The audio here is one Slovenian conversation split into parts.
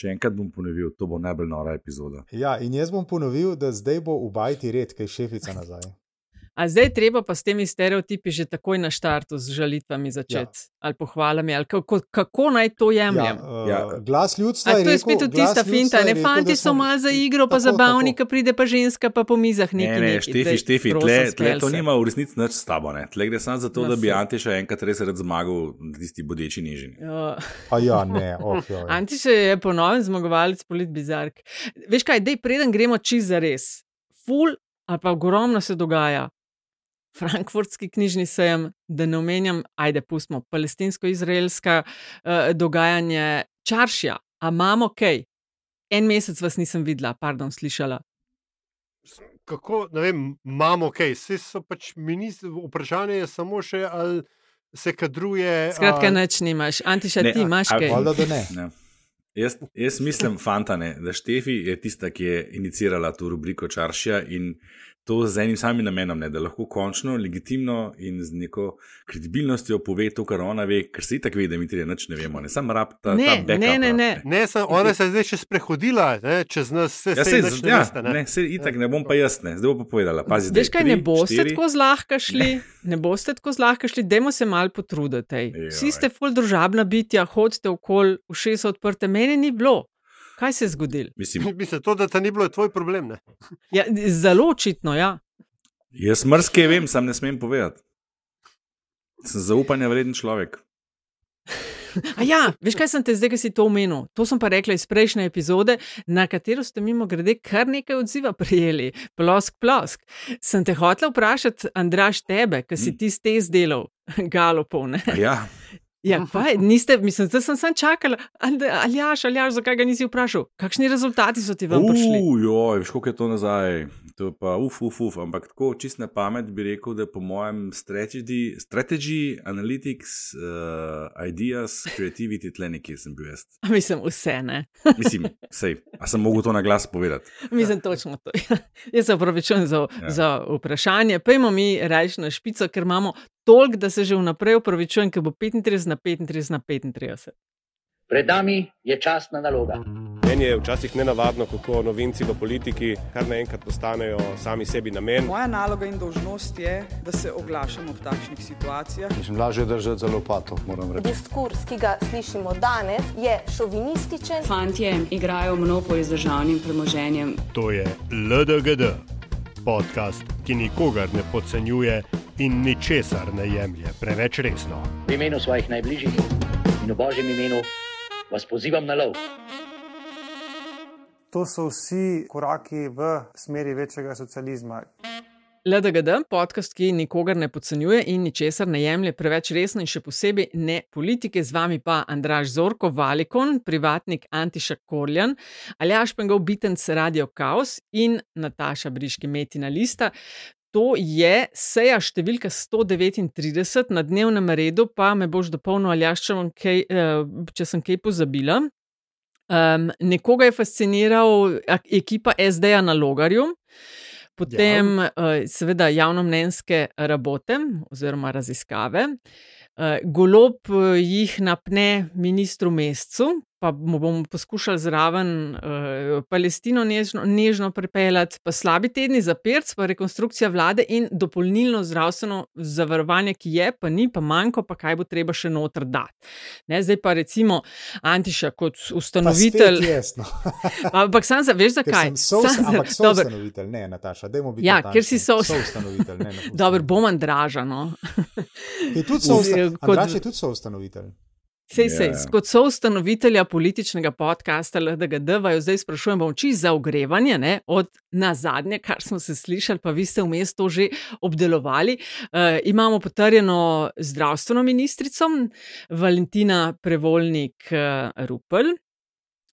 Še enkrat bom ponovil, to bo najbolj nora epizoda. Ja, in jaz bom ponovil, da zdaj bo v bajti red, kaj šefica nazaj. A zdaj treba pa s temi stereotipi že takoj na štartu z žalitvami začeti ja. ali pohvalami, ali kako, kako naj to jemljem. Ja, uh, ja. Glas ljudstva je. To je spet tista finta, ne fanti so malo za igro, pa zabavni, ki pride pa ženska, pa po mizah nekaj. Ne, ne, štefi, štefi, tle, tle to nima v resnici nič s tabo. Ne. Tle gre samo zato, da bi Antiša enkrat res rad zmagal na tisti bodeči nižini. Ja. ja, ne, okay, Antiša je ponoven zmagovalec polit bizark. Veš kaj, dej preden gremo čist za res. Ful ali pa ogromno se dogaja. Frankfurtski knjižni sejem, da ne omenjam, ajde, pustimo palestinsko-izraelska uh, dogajanje, čaršja, a imamo kaj. En mesec vas nisem videla, pardon, slišala. Kako, ne vem, imamo kaj, vse so pač ministri, vprašanje je samo še, ali se kadruje. Skratka, a... neč nimaš, antiša ti imaš kaj. Hvala, da ne. ne. Jaz, jaz mislim, fantane, da Štefi je tista, ki je inicirala to rubriko Čaršija in to z enim samim namenom, ne, da lahko končno, legitimno in z neko kredibilnostjo pove to, kar ona ve, ker se itak ve, da mi tri noč ne vemo. Ne, sam rab ta, ne, ta backup. Ne, ne, ne. ne sam, ona se je zdaj še sprehodila, ne, čez nas ja, se je začelo. Ja, ne, ne, se itak ne bom pa jaz, ne, zdaj bo pa povedala. Pazi, Veš kaj, tri, ne boste štiri. tako zlahka šli, ne, ne boste tako zlahka šli, dajmo se mal potruditi. Vsi ste full družabna bitja, hodite okoli, so odprte, meni ni bilo. Kaj se je zgodilo? Mislim, Mislim, to, da ta ni bilo, je tvoj problem. Ja, zelo očitno, ja. Jaz mrske vem, sam ne smem povedati. Sem zaupanja vreden človek. A ja, veš kaj sem te zdaj, ki si to omenil? To sem pa rekla iz prejšnje epizode, na katero ste mimo grede kar nekaj odziva prijeli. Plosk, plosk. Sem te hotel vprašati, Andraš, tebe, ki si mm. ti ste izdelal, galopov. Ja. Ja, pa, niste, mislim, da sem samo čakal, ali jaš, ali jaš, zakaj ga nisi vprašal. Kakšni rezultati so ti vam prišli? Ujoj, veš, koliko je to nazaj. To je pa uf, uf, uf. Ampak tako čist na pamet bi rekel, da po mojem strategy, strategy analytics, uh, ideas, creativity, tle nekje sem bil jaz. Mislim, vse ne. mislim, sej, a sem mogel to na glas povedati. mislim, točno to. jaz se upravičujem za, ja. za vprašanje. Pejmo mi reči na špico, ker imamo toliko, da se že vnaprej upravičujem, ker bo 35 na 35 na 35. Pred nami je časna naloga. Meni je včasih nenavadno, kako novinci v politiki kar naenkrat postanejo sami sebi namen. Moja naloga in dožnost je, da se oglašam v takšnih situacijah. Mislim, lažje držati za lopato, moram reči. Diskurs, ki ga slišimo danes, je šovinističen. Fantje igrajo monopolio z državnim premoženjem. To je LDGD, podcast, ki nikogar ne podcenjuje in ničesar ne jemlje preveč resno. V imenu svojih najbližjih in v božjem imenu vas pozivam na lov. To so vsi koraki v smeri večjega socializma. LDGD, podcast, ki nikogar ne podcenjuje in ničesar ne jemlje preveč resno, in še posebej ne politike, z vami pa Andraš Zorko, Valikon, privatnik Antiša Korjan, Aljaš Pengov, Bitenc Radio Chaos in Nataša Briški Metina Lista. To je seja številka 139 na dnevnem redu, pa me boš dopolnil, ali kaj, eh, če sem kaj pozabila. Um, nekoga je fasciniral ekipa SD-ja na Logarju, potem ja. uh, seveda javnomnenjske rabote oziroma raziskave. Uh, golob jih napne ministru Mescu, pa bomo poskušali zraven uh, Palestino nežno, nežno pripeljati, pa slabi tedni za perc, pa rekonstrukcija vlade in dopolnilno zdravstveno zavarovanje, ki je, pa ni, pa manjko, pa kaj bo treba še noter dati. Ne, zdaj pa recimo Antiša kot ustanovitelj. Jasno. ampak sam za, veš zakaj? So ustanovitelj, ne, Nataša, dajmo biti. Ja, ker si so ustanovitelj. Dobro, bom Andraža. No. je tudi so ustanovitelj. Andraž je tudi so ustanovitelj. Sej, sej, yeah. Kot so ustanovitelja političnega podcasta LDGD, vaju zdaj sprašujem, bom čisto za ogrevanje, ne, od na zadnje, kar smo se slišali, pa vi ste vmes to že obdelovali. Uh, imamo potrjeno zdravstveno ministrico Valentina Prevolnik uh, Rupel.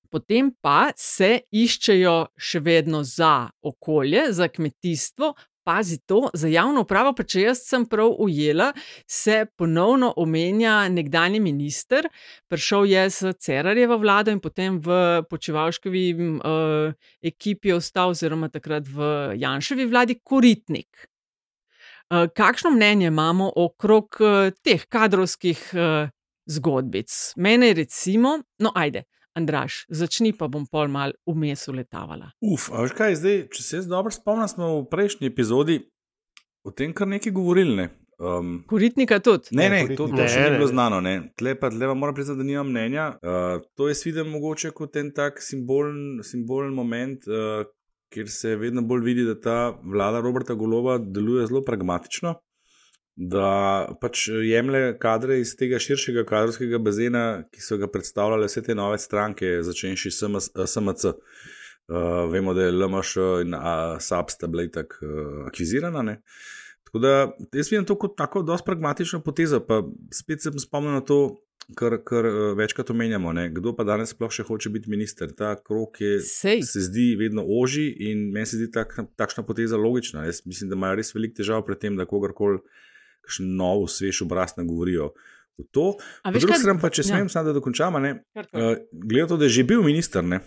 Potem pa se iščejo še vedno za okolje, za kmetijstvo, pazi to, za javno upravo, pa če jaz sem prav ujela, se ponovno omenja nekdani minister, prišel je z Cerarjevo vlado in potem v počevalškovi uh, ekipi ostal, oziroma takrat v Janševi vladi, koritnik. Uh, kakšno mnenje imamo okrog uh, teh kadrovskih uh, zgodbic? Mene, recimo, no, ajde. Andraš, začni pa bom pol mal vmes uletavala. Uf, a veš kaj, zdaj, če se jaz dobro spomnim, smo v prejšnji epizodi o tem kar nekaj govorili. Ne? Um, Koritnika tudi. Ne, ne, to, to Ne, še ni ne, bilo ne. znano. Ne. Tle pa tle pa moram priznati, da nimam mnenja. Uh, to jaz vidim mogoče kot en tak simbolen, simbolen moment, uh, kjer se vedno bolj vidi, da ta vlada Roberta Golova deluje zelo pragmatično. Da pač jemlje kadre iz tega širšega kadrovskega bazena, ki so ga predstavljale vse te nove stranke, začenši s SMS, SMC. Uh, vemo, da je LMŠ in SAP sta bila tako uh, akvizirana. Ne? Tako da jaz vidim to kot tako dosti pragmatično potezo. Pa spet se spomnim na to, kar, kar eh, večkrat omenjamo. Ne? Kdo pa danes sploh še hoče biti minister? Ta krok je, Sej. se zdi vedno oži in meni se zdi tak, takšna poteza logična. Jaz mislim, da imajo res veliko težav pri tem, da kogarkoli kakšen nov, svež obraz nagovorijo. v To, drugi strani pa, če ja. smem, samo da dokončam. Uh, Glede na to, da je že bil minister, ne,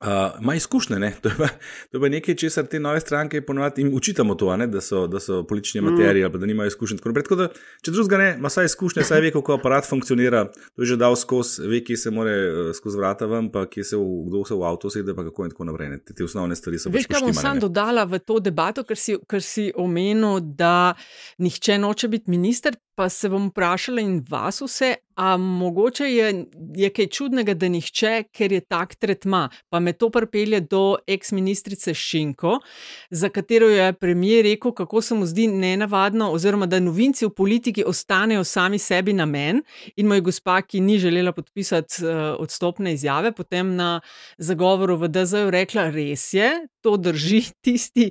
uh, ima izkušnje. Ne, to, je pa, to je pa nekaj, česar te nove stranke ponovadi jim učitamo, to, ne, da, so, da so politični materiji ali pa da nimajo izkušenj. Tako. Tako da, če drugega ne, ima vsaj izkušnje, saj ve, kako aparat funkcionira. To je že dal skozi, ve, kje se more uh, skozi vrata ven, pa kje se v, kdo se v avto sede, pa kako in tako naprej. Ne. Te, te osnovne stvari so Veš, pač kaj bom sam dodala v to debato, ker si, ker si omenil, da nihče noče biti minister. Pa se bom vprašala in vas vse, a mogoče je, je kaj čudnega, da nihče, ker je tak tretma. Pa me to pripelje do ex-ministrice Šinko, za katero je premijer rekel, kako se mu zdi nenavadno, oziroma da novinci v politiki ostanejo sami sebi namen. In moj gospa, ki ni želela podpisati uh, odstopne izjave, potem na zagovoru v DZ-ju rekla: res je, to drži tisti.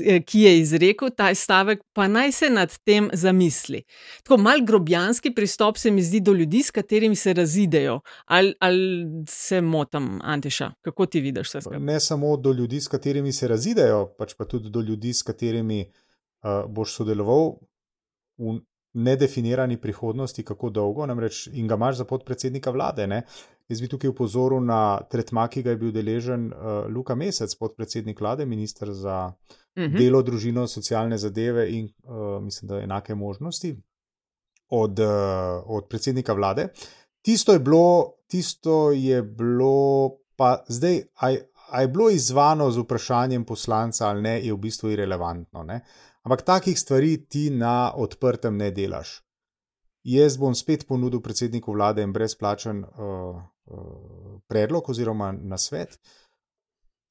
Eh, Ki je izrekel ta stavek, pa naj se nad tem zamisli. Tako mal grobjanski pristop se mi zdi do ljudi, s katerimi se razidejo. Ali, ali se motim, Antiša, kako ti vidiš vse skupaj? Ne samo do ljudi, s katerimi se razidejo, pač pa tudi do ljudi, s katerimi uh, boš sodeloval v nedefinirani prihodnosti, kako dolgo, namreč in ga imaš za podpredsednika vlade. Ne? Jaz bi tukaj upozoril na tretma, ki ga je bil deležen uh, Luka Mesec, podpredsednik vlade, ministr za Mhm. delo, družino, socialne zadeve in uh, mislim, da enake možnosti od, uh, od predsednika vlade. Tisto je bilo, tisto je bilo pa zdaj, a, a je bilo izzvano z vprašanjem poslanca ali ne, je v bistvu irrelevantno. Ne? Ampak takih stvari ti na odprtem ne delaš. Jaz bom spet ponudil predsedniku vlade en brezplačen uh, uh, predlog oziroma nasvet.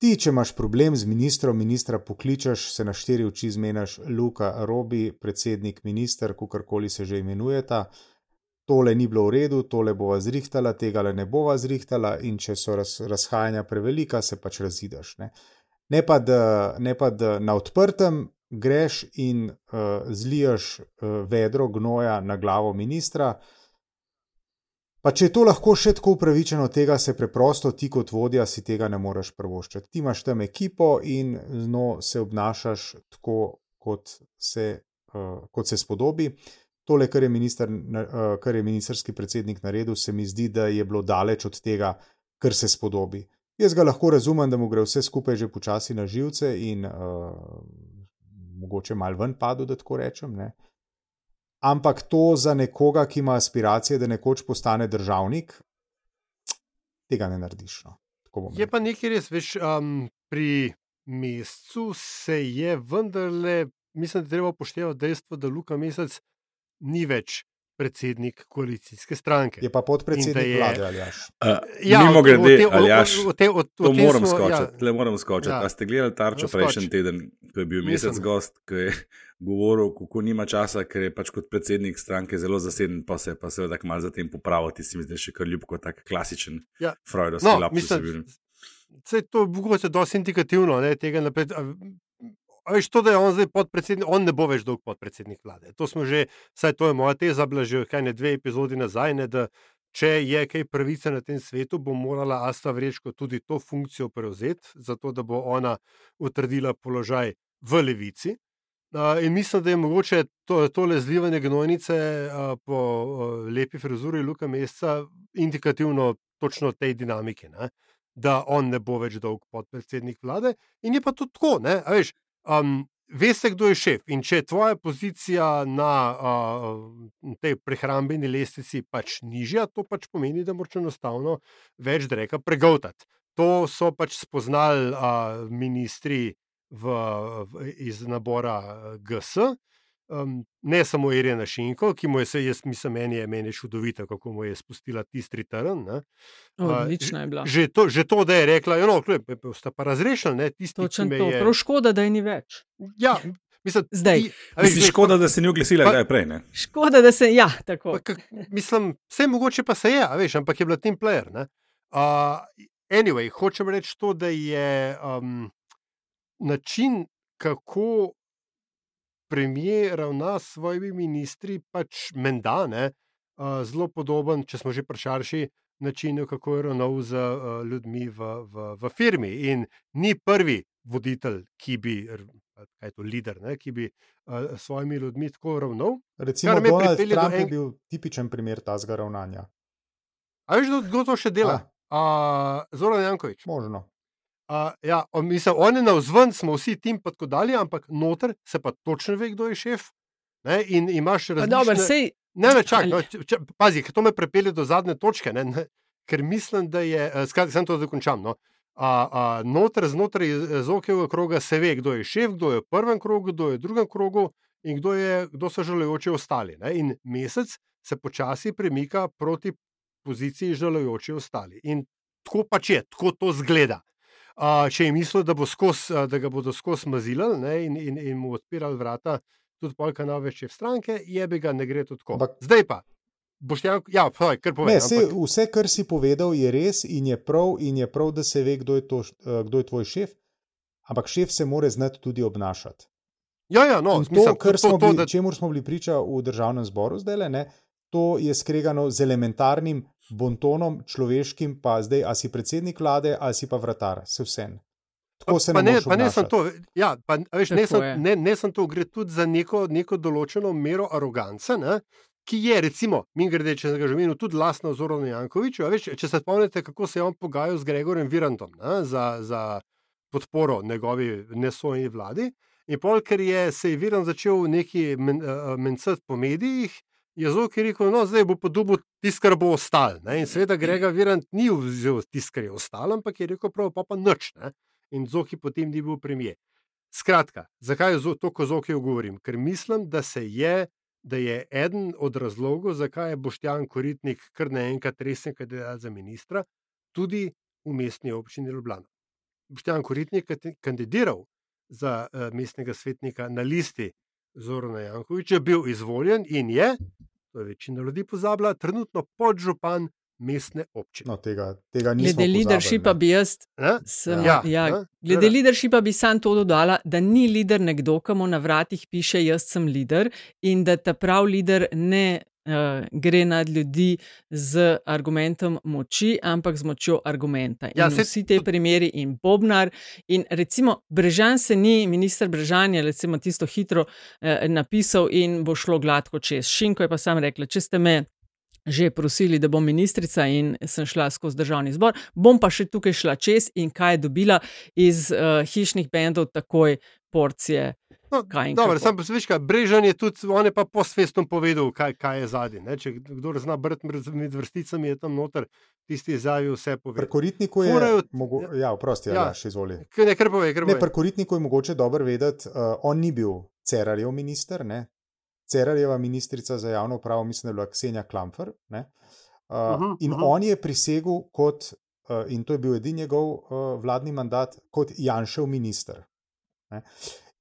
Ti, če imaš problem z ministrom, ministra pokličeš, se na štiri oči zmeniš, Luka, Robi, predsednik, minister, kakorkoli se že imenujeta. Tole ni bilo v redu, tole bova zrihtala, tega le ne bova zrihtala, in če so raz, razhajanja prevelika, se pač razideš. Ne, ne, pa, da, ne pa, da na odprtem greš in uh, zliješ uh, vedro gnoja na glavo ministra. Pa če je to lahko še tako upravičeno, tega se preprosto ti kot vodja si tega ne moreš prvoščati. Ti imaš tam ekipo in z njo se obnašaš tako, kot se, uh, kot se spodobi. Tole, kar je, minister, uh, kar je ministerski predsednik naredil, se mi zdi, da je bilo daleč od tega, kar se spodobi. Jaz ga lahko razumem, da mu gre vse skupaj že počasi na živce in uh, mogoče mal ven padel, da tako rečem. Ne? Ampak to za nekoga, ki ima aspiracije, da nekoč postane državnik, tega ne narediš. No. Je pa nekaj res, veš, um, pri mesecu se je vendarle, mislim, da treba upoštevati dejstvo, da Luka Mesec ni več predsednik koalicijske stranke. Je pa podpredsednik je- vlade ali jaš. Uh, Ja, Mimo grede, te- o- Aljaš, o- o te- o- to tem moram smo- skočiti. ja. Tle moram skočiti. Ja. A ste gledali tarčo No, prejšnji teden, ko je bil mesec Nisem. gost, ki je govoril, kako nima časa, ker je pač kot predsednik stranke zelo zaseden, pa se je pa seveda tako malo zatem popraviti, se mi zdi še kar ljubko, tak klasičen Ja. Freudovski No, lapsus. je bil. mislim, Vse to je mogoče dosti indikativno, ne, tega naprej. Veš, to, da je on zdaj podpredsednik, on ne bo več dolg podpredsednik vlade. To smo že, saj to je moja teza, bila že kaj ne dve epizodi nazaj, ne, da če je kaj pravice na tem svetu, bo morala Asta Vrečko tudi to funkcijo prevzeti, zato da bo ona utrdila položaj v levici. Uh, in mislim, da je mogoče to, tole zlivanje gnojnice uh, po uh, lepi frizuri Luka Mesca indikativno točno tej dinamiki. Ne? da on ne bo več dolg podpredsednik vlade. In je pa to tako, ne? A veš, um, veste, kdo je šef. In če je tvoja pozicija na uh, tej prehrambeni lestvici pač nižja, to pač pomeni, da moraš enostavno več dreka pregovtati. To so pač spoznali uh, ministri v, v, iz nabora GS. Um, ne samo Irina Šinko, ki mu je se, jaz mislim, meni je meni čudovita, kako mu je spustila tisti trn. Odlična je bila. Že to, že to, da je rekla, da no, sta pa razrešili, tisti, Točen ki to. je. Prav škoda, da je ni več. Ja, mislim, Zdaj. ti- a veš, Mislim, škoda, da se ni oglasila, je prej. Ne? Škoda, da se. Ja, tako. Pa, kak, mislim, vse mogoče pa se je, a veš, ampak je bila team player. ne. Uh, anyway, hočem reči to, da je um, način, kako premijer ravna s svojimi ministri, pač menda, ne, uh, zelo podoben, če smo že prešarši, načinu, kako je ravnal z uh, ljudmi v, v, v firmi. In ni prvi voditelj, ki bi, kaj je to, lider, ne, ki bi uh, s svojimi ljudmi tako ravnal. Recimo, Donald Trump je en- bil tipičen primer tazga ravnanja. A veš, kdo- to še dela? Uh, Zoran Jankovič. Možno. Uh, ja, mislim, on je na vzven, smo vsi tim dalje, ampak noter se pa točno ve, kdo je šef. Ne, in imaš različne... Dobro, sej, Ne, ne, Ali- no, če, pazi, to me prepelje do zadnje točke, ne, ne, ker mislim, da je, eh, skratka, sem to dokončam. No. A, a, noter, znotraj Zokevega kroga se ve, kdo je šef, kdo je v prvem krogu, kdo je v drugem krogu in kdo, je, kdo so žalujoči ostali. Ne. In mesec se počasi premika proti poziciji žalujoči ostali. In tako pač je, tako to zgleda. A, če je mislil, da, bo skos, da ga bodo skozi mazilali ne, in, in, in mu odpirali vrata, tudi polka šef stranke, je bi ga ne gre tako. Ampak- Zdaj pa, boš ja, povej, kar povej. Ne, sej, ampak- vse, kar si povedal, je res in je prav, in je prav, da se ve, kdo je, to, kdo je tvoj šef. Ampak šef se mora znati tudi obnašati. Ja, ja, no, In to, mislim, kar to, smo to, bili, da, čemu smo bili priča v državnem zboru zdaj, ne, to je skregano z elementarnim bontonom, človeškim, pa zdaj, ali si predsednik vlade, ali si pa vratar, se vsem. Tako se pa ne, ne, pa ne sem to. Ja, pa, a veš, ne, sem, ne, ne sem to, gre tudi za neko, neko določeno mero arogance, ne, ki je, recimo, mi grede, če sem ga že omenil, tudi lastna Zorana Jankoviča. Veš, če se spomnite, kako se je on pogajal z Gregorjem Virantom ne, za, za podporo njegovi nesojni vladi. In pol, ker je se je Virant začel neki men, uh, mencati po medijih, je Zoki rekel, no, zdaj bo pa dobil tisto, kar bo ostalo. In seveda Gregor Virant ni vzel tisto, kar je ostalo, ampak je rekel, prav pa pa nič. Ne. In Zoki potem ni bil premijer. Skratka, zakaj to, ko Zoki govorim? Ker mislim, da se je. Da je eden od razlogov, zakaj je Boštjan Koritnik kar naenkrat resen kandidat za ministra, tudi v mestni občini Ljubljana. Boštjan Koritnik je kandidiral za uh, mestnega svetnika na listi Zorana Jankoviča, bil izvoljen in je, to je večina ljudi pozabila, trenutno podžupan mestne občine. No, tega, tega nismo glede leadershipa bi jaz. Sem, Ja, ja, ne? glede leadershipa bi sam to dodala, da ni lider nekdo, ki mu na vratih piše: Jaz sem lider in da ta prav lider ne uh, gre nad ljudi z argumentom moči, ampak z močjo argumenta. Ja, in saj vsi te primeri, in Bobnar, in recimo Brežan se ni, minister Brežan je recimo tisto hitro uh, napisal in bo šlo gladko čez. Šinko je pa sam rekla, če ste me. Že prosili, da bom ministrica, in sem šla skozi državni zbor, bom pa še tukaj šla čez, in kaj je dobila iz uh, hišnih bendov, takoj porcije. No, dobro, sam pa veš, kaj, Brežan je tudi, on je pa posvestno povedal, kaj, kaj je zadnji. ne. Če kdo zna brati med- vrsticami, je tam noter tisti izjavi vse Pri povedal. koritniku je. Morajo- Mogo, ja, prosti, ja, Ja. še izvoli. Ne, kar pove, kar Ne, pove. pri koritniku je mogoče dobro vedeti, uh, on ni bil Cerarjev minister. Ne? Cerarjeva ministrica za javno upravo, mislim, da je bila Ksenija Klamfer. ne. Uh, Mhm, in mhm. on je prisegel kot, uh, in to je bil edini njegov uh, vladni mandat, kot Janšev minister. Ne?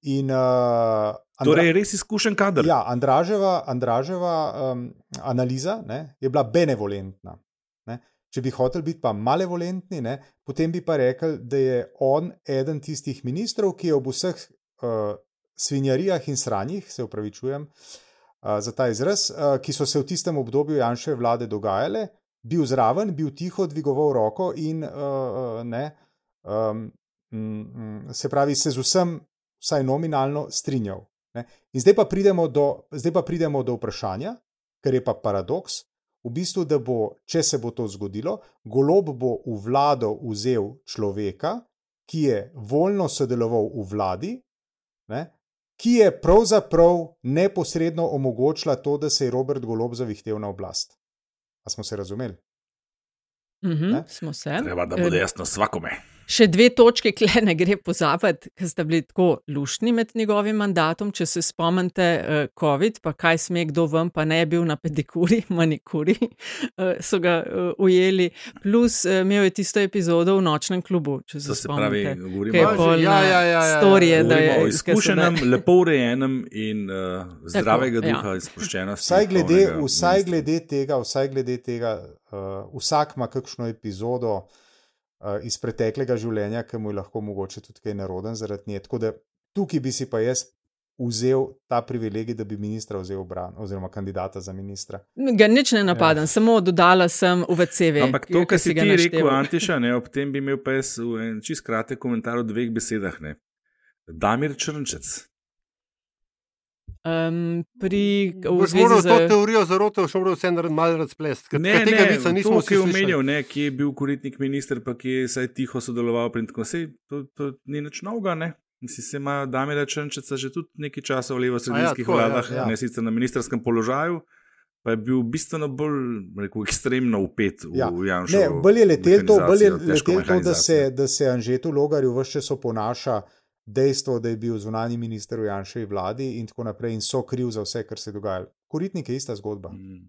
In, uh, Torej, res izkušen kader. Ja, Andraževa, Andraževa um, analiza ne, je bila benevolentna. Ne. Če bi hotel biti pa malevolentni, ne, potem bi pa rekel, da je on eden tistih ministrov, ki je ob vseh uh, svinjarijah in sranjih, se upravičujem uh, za ta izraz, uh, ki so se v tistem obdobju Janševe vlade dogajale, bil zraven, bil tiho, dvigoval roko in uh, ne, um, se pravi, se z vsem, vsaj nominalno, strinjal. Ne. In zdaj pa, pridemo do, zdaj pa pridemo do vprašanja, kar je pa paradoks. V bistvu, da bo, če se bo to zgodilo, golob bo v vlado vzel človeka, ki je voljno sodeloval v vladi, ne, ki je pravzaprav neposredno omogočila to, da se je Robert Golob zavihtel na oblast. A smo se razumeli? Mhm, Ne? smo se. Treba, da Eh, bo jasno svakome. Še dve točke, kle ne gre pozabiti, ker sta bili tako luštni med njegovim mandatom. Če se spomnite, eh, COVID, pa kaj sme kdo ven, pa ne je bil na pedikuri, manikuri, eh, so ga eh, ujeli. Plus eh, imel je tisto epizodo v nočnem klubu, če se To se pravi, spomnite. govorimo o- pol Ja, ja, ja, ja, ja. storije, da je se da- izkušenem, lepo urejenem in uh, zdravega ja. duha, izproščenosti. Vsaj glede, vsaj glede tega, vsaj glede tega uh, vsak ima kakšno epizodo uh, iz preteklega življenja, ki mu je lahko mogoče tudi kaj naroden zaradi nje. Tako da tukaj bi si pa jaz vzel ta privilegij, da bi ministra vzel v bran, oziroma kandidata za ministra. Ga nič ne napadam, ja. samo dodala sem v CV. Ampak to, kar si ti rekel, našteval. Antiša, ne, ob tem bi imel pa jaz en čist kratek komentar v dveh besedah. Ne. Damir Črnčec. Um, pri, v Boš moral z- to teorijo zarote, šel bo vse malo razplest. ker- Ne, tega ne, vica nismo to, ki je omenjal, ne, ki je bil koritnik minister, pa ki je vsaj tiho sodeloval pri tem. Sej, to, to ni nič novega, ne. Mislim, se ima Damira Črnčeca že tudi nekaj časa v levo-sredinskih tako, ja, vladah, ja. ne sicer na ministerskem položaju, pa je bil bistveno bolj rekel, ekstremno upet v Ja. ja. Janšu. Ne, bolj je letel to, bolj je letel to da, se, da se Anžetu Logarju vse čas oponaša dejstvo, da je bil zunani minister v Janševi vladi in tako naprej in so kriv za vse, kar se dogaja. Koritnik je ista zgodba. Mm.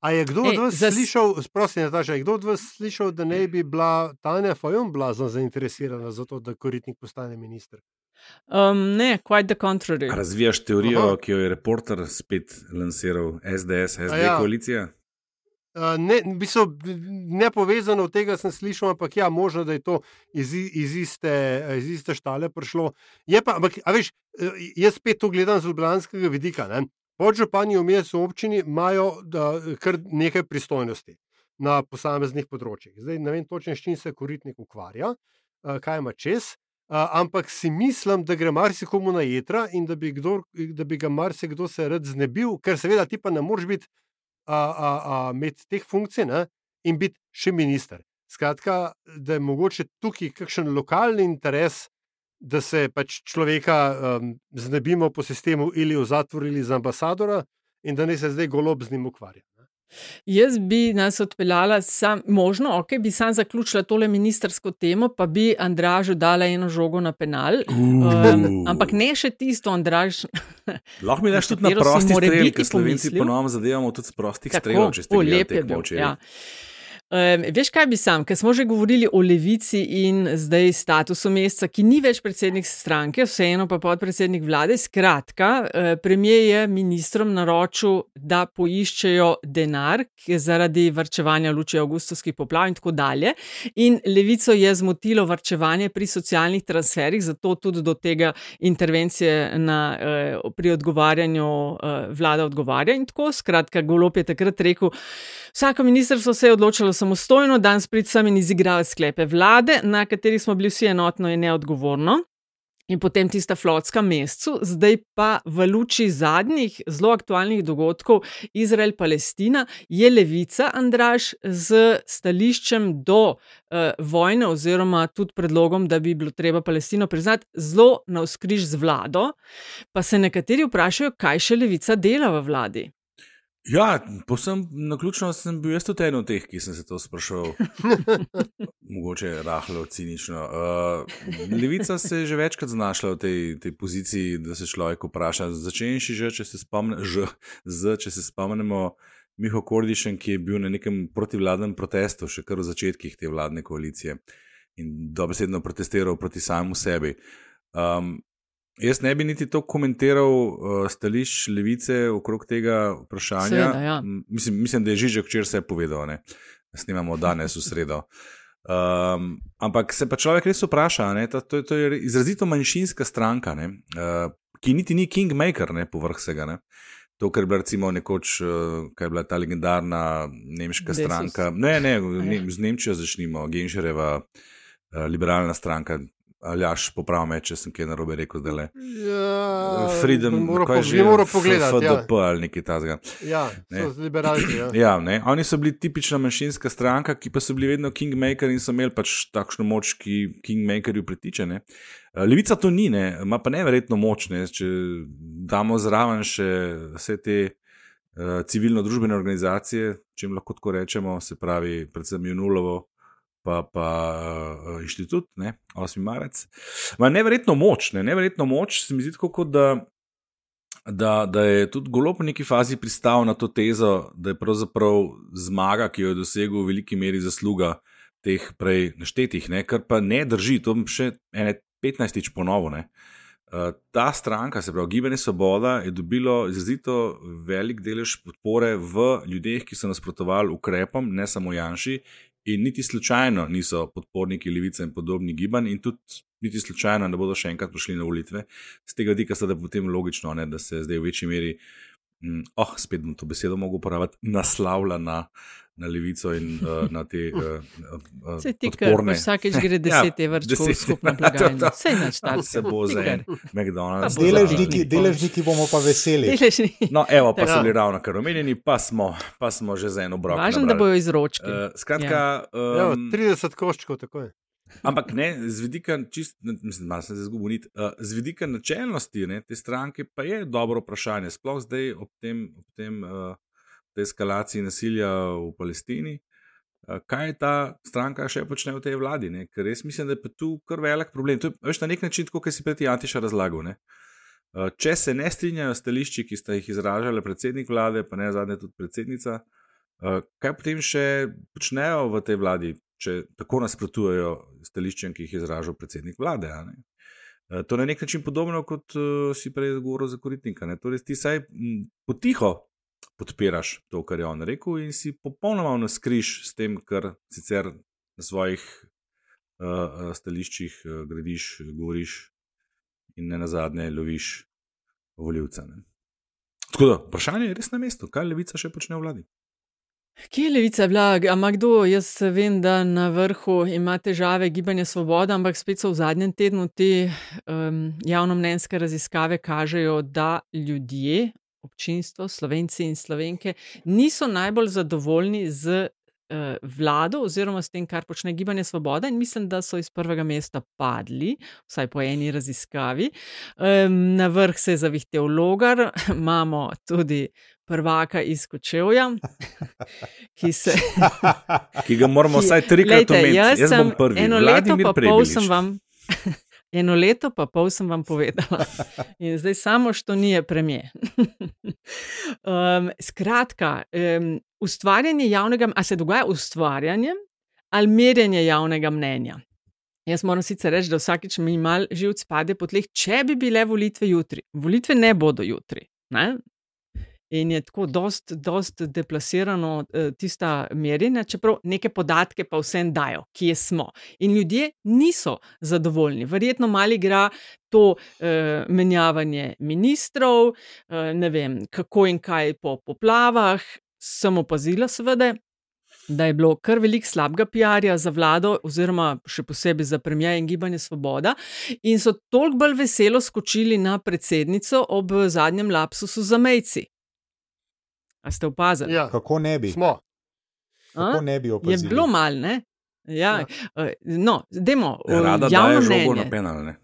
A je kdo od Ej, vas zas- slišal, prosim, Nataša, je kdo od vas slišal, da ne bi bila Tanja Fajon blazno zainteresirana za to, da koritnik postane minister? Um, ne, quite the contrary. A Razvijaš teorijo, Aha. Ki jo je reporter spet lansiral, SDS, SD ja. koalicija. Uh, Ne, bistvu, ne povezano od tega sem slišal, ampak ja, možno, da je to iz, iz, iste, iz iste štale prišlo. Je pa, ampak, a veš, eh, jaz spet to gledam z ljubljanskega vidika. Ne? Podžupani v mestu občini imajo da, kar nekaj pristojnosti na posameznih področjih. Zdaj ne vem točno, s čim se koritnik ukvarja, eh, kaj ima čez. Ampak si mislim, da gre marsikomu na jedra in da bi, kdor, da bi ga marsikdo se rad znebil, ker seveda ti pa ne moreš biti a, a, a, imeti teh funkcij ne, in biti še minister. Skratka, da je mogoče tukaj kakšen lokalni interes, da se pač človeka um, znebimo po sistemu ali v zatvor ali za ambasadora, in da ne se zdaj golob z njim ukvarja. Jaz bi nas odpeljala, sam, možno, ok, bi sam zaključila tole ministersko temo, pa bi Andražu dala eno žogo na penal. Um, ampak ne še tisto, Andraž. Lahko mi daš tudi na katero si prosti strel, morebiti ker Slovenci ponovno zadevamo tudi s prostih strelov, če ste gledali tekmo bil, včeraj. ja. Um, veš, kaj bi sam, ker smo že govorili o levici in zdaj statusu meseca, ki ni več predsednik stranke, vseeno pa podpredsednik vlade. Skratka, eh, premijer je ministrom naročil, da poiščejo denar zaradi varčevanja v luči avgustovskih poplav in tako dalje. In levico je zmotilo varčevanje pri socialnih transferih, zato tudi do tega intervencije na, eh, pri odgovarjanju eh, vlada odgovarja. In tako, skratka, Golop je takrat rekel, vsako ministrstvo se je odločilo samostojno, danes prid sem in izigrali sklepe vlade, na katerih smo bili vsi enotno in neodgovorno. In potem tista flotska mesecu, zdaj pa v luči zadnjih zelo aktualnih dogodkov Izrael-Palestina je levica Andraš z stališčem do uh, vojne oziroma tudi predlogom, da bi bilo treba Palestino priznati, zelo na vzkriž z vlado. Pa se nekateri vprašajo, kaj še levica dela v vladi. Ja, posem na ključno sem bil jaz tudi eden od teh, ki sem se to spraševal. Mogoče rahlo cinično. Uh, Levica se je že večkrat znašla v tej, tej poziciji, da se človek vpraša. Začenši že, če se, spomne, že, z, če se spomnimo Miho Kordišem, ki je bil na nekem protivladnem protestu, še kar v začetkih te vladne koalicije in dobesedno protestiral proti samemu sebi. Um, Jaz ne bi niti to komentiral uh, stališč levice okrog tega vprašanja. Seveda, ja. Mislim, mislim, da je Žižek včeraj vse povedal, ne? snimamo danes v sredo. Um, ampak se pa človek res vpraša, ne? Ta, to, to je izrazito manjšinska stranka, ne? uh, ki niti ni kingmaker, ne povrh vsega. Ne? To, kar je bila recimo nekoč, uh, kaj je bila ta legendarna nemška Desus. stranka. Ne, ne, ja. ne z Nemčijo začnimo, Genšereva uh, liberalna stranka. Aljaš, popravi me, če sem kaj narobe rekel, da le. Ja, Freedom, mora kaj že bi moral F- pogledati. Ja, FDP ali nekaj takega. ja Ne. so liberalci. Ja. Ja, ne. Oni so bili tipična manjšinska stranka, ki pa so bili vedno kingmaker in so imeli pač takšno moč, ki kingmakerju pritiče. Ne. Eh, Levica to ni, ne. ima pa neverjetno moč. Ne. Če damo zraven še vse te uh, civilno-družbene organizacije, če jim lahko tako rečemo, se pravi, predvsem Junulovo. Pa, pa uh, inštitut, ne, 8. marec. Ma neverjetno moč, ne, neverjetno moč, se mi zdi tako, kot da, da, da je tudi golo po neki fazi pristal na to tezo, da je pravzaprav zmaga, ki jo je dosegel, v veliki meri zasluga teh prej naštetih, ne, kar pa ne drži, to bom še ene 15-tič ponovo. Ne. Uh, ta stranka, se pravi Gibanje Svoboda, je dobilo izrazito velik delež podpore v ljudeh, ki so nasprotovali ukrepom, ne samo Janši, in niti slučajno niso podporniki Levice in podobnih gibanj, in tudi niti slučajno ne bodo še enkrat prišli na volitve. Z tega vidika sta da potem logično, ne, da se zdaj v večji meri, mm, oh, spet bom to besedo mogel uporabljati, naslavlja na, na Levico in uh, na te uh, uh, Se ti kar vsakeč gre 10 evrčkov v skupno blagajno. Saj nič takega. Se bo za en McDonald's. Deležniki, deležniki bomo pa veseli. Deležni. No, evo, pa so bili ravno kar omenjeni, pa smo, pa smo že za eno brok. Važno, da bojo izročki. Uh, skratka, Ja, um, 30 koščkov, tako je. ampak ne, z vidika, čist, mislim, malo sem se zgubil nit, uh, z vidika načelnosti ne, te stranke pa je dobro vprašanje, sploh zdaj ob tem, ob tem uh, tej eskalaciji nasilja v Palestini. Uh, kaj ta stranka še počne v tej vladi? Ne? Ker res mislim, da je tu kar velik problem. To je veš, na nek način, kot si prej Antiša razlagal. Ne? Uh, Če se ne strinjajo stališči, ki sta jih izražali predsednik vlade, pa ne zadnje tudi predsednica, uh, kaj potem še počnejo v tej vladi, če tako nasprotujejo stališčem, ki jih je izražal predsednik vlade? To je na nek način podobno kot uh, si prej govoril za koritnika. Ne? Torej, ti saj m, potiho podpiraš to, kar je on rekel, in si popolnoma naskriž s tem, kar sicer na svojih uh, stališčih uh, gradiš, govoriš in ne na zadnje loviš voljivca. Ne? Tako da, vprašanje je res na mestu, kaj levica še počne v vladi. Kje je levica bila? Ama kdo? Jaz vem, da na vrhu ima težave gibanje Svoboda, ampak spet so v zadnjem tednu te um, javnomnenjske raziskave kažejo, da ljudje, občinstvo, slovenci in slovenke niso najbolj zadovoljni z uh, vlado oziroma s tem, kar počne gibanje Svoboda in mislim, da so iz prvega mesta padli, vsaj po eni raziskavi. Um, na vrh se je zavihtel logar, imamo tudi prvaka iz Kočevja, ki se. Ki ga moramo vsaj trikrat omeniti. jaz Jaz sem prvi. Eno leto Vladimir pa pol Prebilič. sem vam. Eno leto pa pol sem vam povedala, in zdaj samo što ni premije. um, skratka, um, ustvarjanje javnega, a se dogaja ustvarjanje ali merjenje javnega mnenja. Jaz moram sicer reči, da vsakič mi mal živc pade po tleh, če bi bile volitve jutri. Volitve ne bodo jutri. Ne? In je tako dost deplasirano eh, tista merjenja, čeprav neke podatke pa vsem dajo, kje smo. In ljudje niso zadovoljni. Verjetno mali igra to eh, menjavanje ministrov, eh, ne vem, kako in kaj po poplavah. Sem opazila, seveda, da je bilo kar veliko slabega PR-ja za vlado, oziroma še posebej za premijer in gibanje Svoboda, in so toliko bolj veselo skočili na predsednico ob zadnjem lapsusu za mejci. A ste opazili? Ja, Kako ne bi? smo. Kako ne bi Je opazili? bilo mal, ne? Ja, ja. No, dajmo. Ja, Rada javno daje žogo na penal. Ne?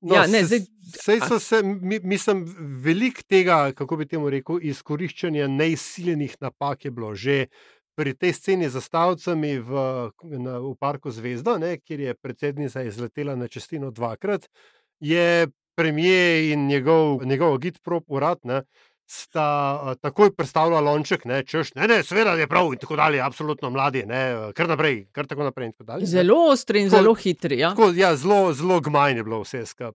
No, Ja, ne, se- zdaj- Sej so se, mi, mislim, veliko tega, kako bi temu rekel, izkoriščanja neizsiljenih napak je bilo že pri tej sceni z zastavcami v, na, v Parku Zvezda, ne, kjer je predsednica izletela na čestino dvakrat, je premijer in njegov, njegov gitprop urad. Ne, Sta uh, takoj predstavljala lonček, ne, češ, ne, ne, seveda je prav in tako dalje, absolutno mladi, ne, kar naprej, kar tako naprej. Tako dalje. Zelo ostri in Tako- zelo hitri. Ja? Tako, ja, zelo, zelo gmajno je bilo vse skupaj.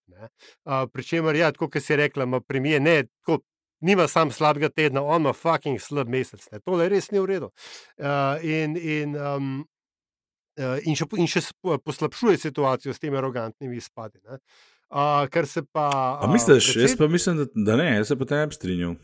Uh, Pričemer, ja, tako kot si rekla, ima premije, ne, tako, nima sam slabega tedna, on ima fucking slab mesec. Ne. Tole res ni v redu. Uh, in, in, um, uh, in še, in še poslabšuje situacijo s temi arogantnimi izpadi. ne. Uh, kar se pa. A uh, misliš, jaz predsed- pa mislim, da, da ne, jaz se pa ne bi strinjal.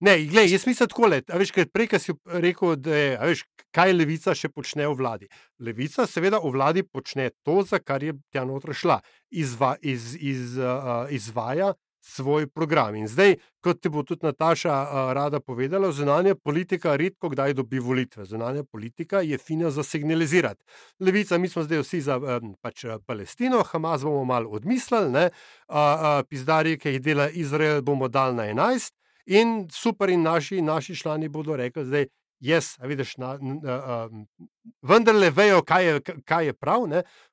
Ne, glej, jaz mislim tako le. Veš, prej si rekel, da je, a veš, kaj levica še počne v vladi. Levica seveda v vladi počne to, za kar je tja noter šla. Izva, iz, iz, uh, izvaja svoj program. In zdaj, kot ti bo tudi Nataša rada povedala, zunanja politika redko kdaj dobi volitve. Zunanja politika je fina za signalizirati. Levica, mi smo zdaj vsi za pač, Palestino, Hamas bomo malo odmislili, uh, pizdarje, ki jih dela Izrael, bomo dal na 11. In super, in naši, naši člani bodo rekli, da jaz, vidiš, na, na, um, vendarle vejo, kaj je, kaj je prav.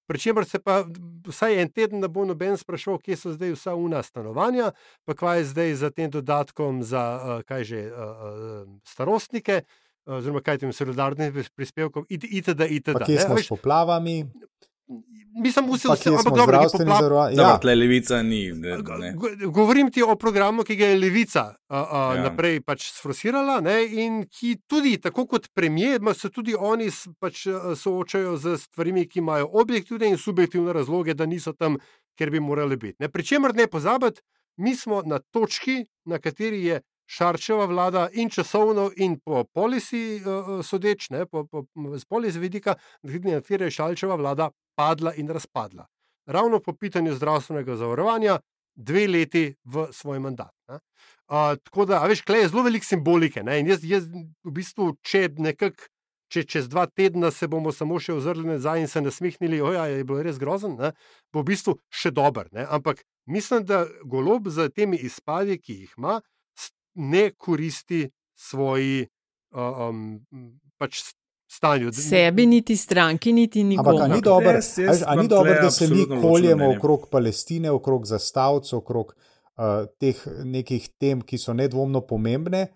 Pričemer se pa vsaj en teden ne bo noben sprašval, kje so zdaj vsa una stanovanja, pa kaj je zdaj za tem dodatkom za uh, kaj že uh, uh, starostnike. Oziroma, kaj tem solidarnim prispevkom, itd. itd. Pa kje smo s poplavami? Mislim, vse, Pa vse, kje ampak smo dobro, zdravstveni popla- zavarovan- Ja, tle levica ni. Ne, ne. Go- Govorim ti o programu, ki ga je Levica uh, uh, Ja. naprej pač sfrosirala ne, in ki tudi, tako kot premijer, se tudi oni pač, uh, soočajo z stvarmi, ki imajo objektivne in subjektivne razloge, da niso tam, kjer bi morali biti. Ne. Pričemer ne pozabiti, mi smo na točki, na kateri je Šarčeva vlada in časovno, in po polisi uh, sodeč, ne, po, po, z polisi vidika, na kateri je Šarčeva vlada padla in razpadla ravno po pitanju zdravstvenega zavarovanja, dve leti v svoj mandat. ne. Uh, tako da, veš, klej je zelo veliko simbolike. Ne? In jaz, jaz v bistvu, če nekako. Če čez dva tedna se bomo samo še ozrli nazaj in se nasmehnili, da je bilo res grozen, ne, bo v bistvu še dober. Ne. Ampak mislim, da golob z temi izpadi, ki jih ima, ne koristi svoji um, pač stanju. Sebi, niti stranki, niti Ampak a nikomur. ni dobro, Jaz- a jaz veš, a ni dobro, tle da se mi koljemo okrog Palestine, okrog zastavcev, okrog uh, teh nekih tem, ki so nedvomno pomembne.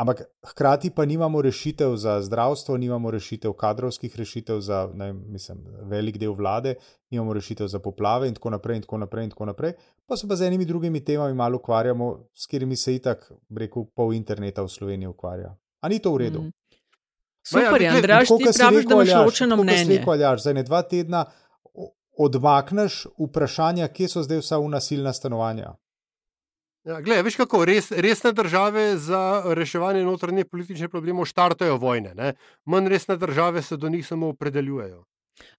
Ampak hkrati pa nimamo rešitev za zdravstvo, nimamo rešitev kadrovskih rešitev za ne, mislim, velik del vlade, nimamo rešitev za poplave in tako naprej. In tako naprej, in tako naprej. Pa se pa z enimi drugimi temami malo ukvarjamo, s katerimi se itak, bi rekel, pol interneta v Sloveniji ukvarja. A ni to v redu? Mm. Ja, Super, glej, Andraš, Tako ti si praviš, da rekel, imaš Aljaž, ločeno si mnenje. rekel, Aljaž, za ne dva tedna odmakneš vprašanja, kje so zdaj vsa unasilna stanovanja. Ja, gled, veš kako, res, resne države za reševanje notranjih političnih problemov štartajo vojne, ne? manj resne države se do njih samo opredeljujejo.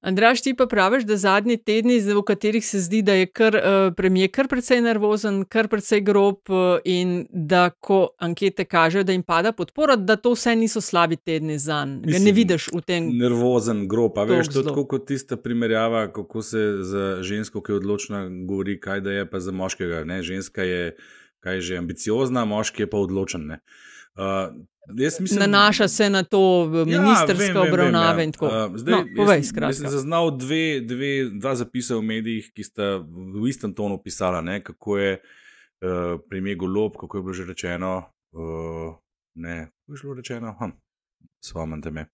Andraš, ti pa praviš, da zadnji tedni, v katerih se zdi, da je kar, uh, premijer kar precej nervozen, kar precej grob uh, in da ko ankete kažejo, da jim pada podpora, da to vse niso slabi tedni za njega. Ne vidiš v tem. Nervozen, grob. A Veš, to je tako kot tista primerjava, kako se za žensko, ki je odločna, govori, kaj da je, pa za moškega. Ne? Ženska je, kaj je že ambiciozna, moški je pa odločen. ne. Uh, jaz mislim, Nanaša se na to Ja, vem, vem, obravnave vem, in tako. Uh, zdaj, no, jaz povej, skratka. Jaz sem zaznal dve, dve, dva zapisa v medijih, ki sta v istem tonu pisala, ne, kako je uh, premijer Golob, kako je bilo že rečeno. Uh, ne, kako je bilo rečeno? Hm, Spomnite me,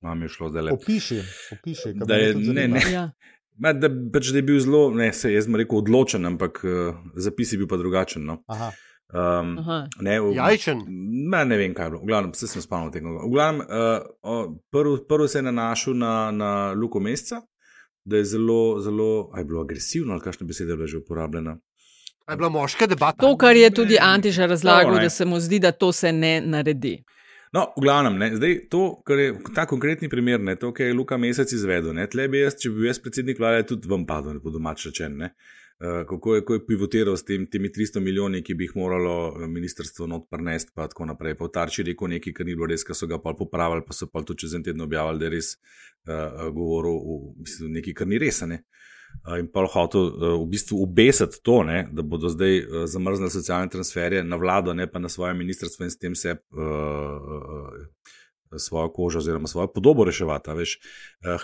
mam je šlo zdaj le. Opiši, opiši. kaj je- tudi ne, ne. Ja. Ma, da, pač, da je bil zelo, ne, se, jaz sem rekel odločen, ampak uh, zapis je bil pa drugačen. No. Aha. Um, Aha. ne, v, Jajčen. Ma, ne vem, kaj je bilo. V glavnem, se sem spomnil tega. V glavnem, uh, prvi prv se je nanašal na, na Luko Mesca, da je zelo, zelo, a je bilo agresivno, ali kakšna beseda je bila že uporabljena. A je bila moška debata? To, kar je tudi Antiša razlagal, ne. da se mu zdi, da to se ne naredi. No, v glavnem, ne, zdaj to, kar je ta konkretni primer, ne, to, kar je Luka Mesec izvedel, ne, tle bi jaz, če bi bil jaz predsednik vlade, tudi vam padel, ne po domač rečen. Ne. Uh, kako, je, je pivotiral s tem, temi 300 milijoni, ki bi jih moralo eh, ministrstvo not prenesti, pa tako naprej. Pa tarči rekel nekaj, kar ni bilo res, kar so ga pa popravili, pa so pa tudi čez en teden objavili, da je res uh, govoril v, mislim, nekaj, kar ni res. Ne. Uh, in pa hotel uh, v bistvu obesiti to, ne, da bodo zdaj uh, zamrznili socialne transferje na vlado, ne pa na svoje ministrstvo in s tem se svojo kožo oziroma svojo podobo reševati.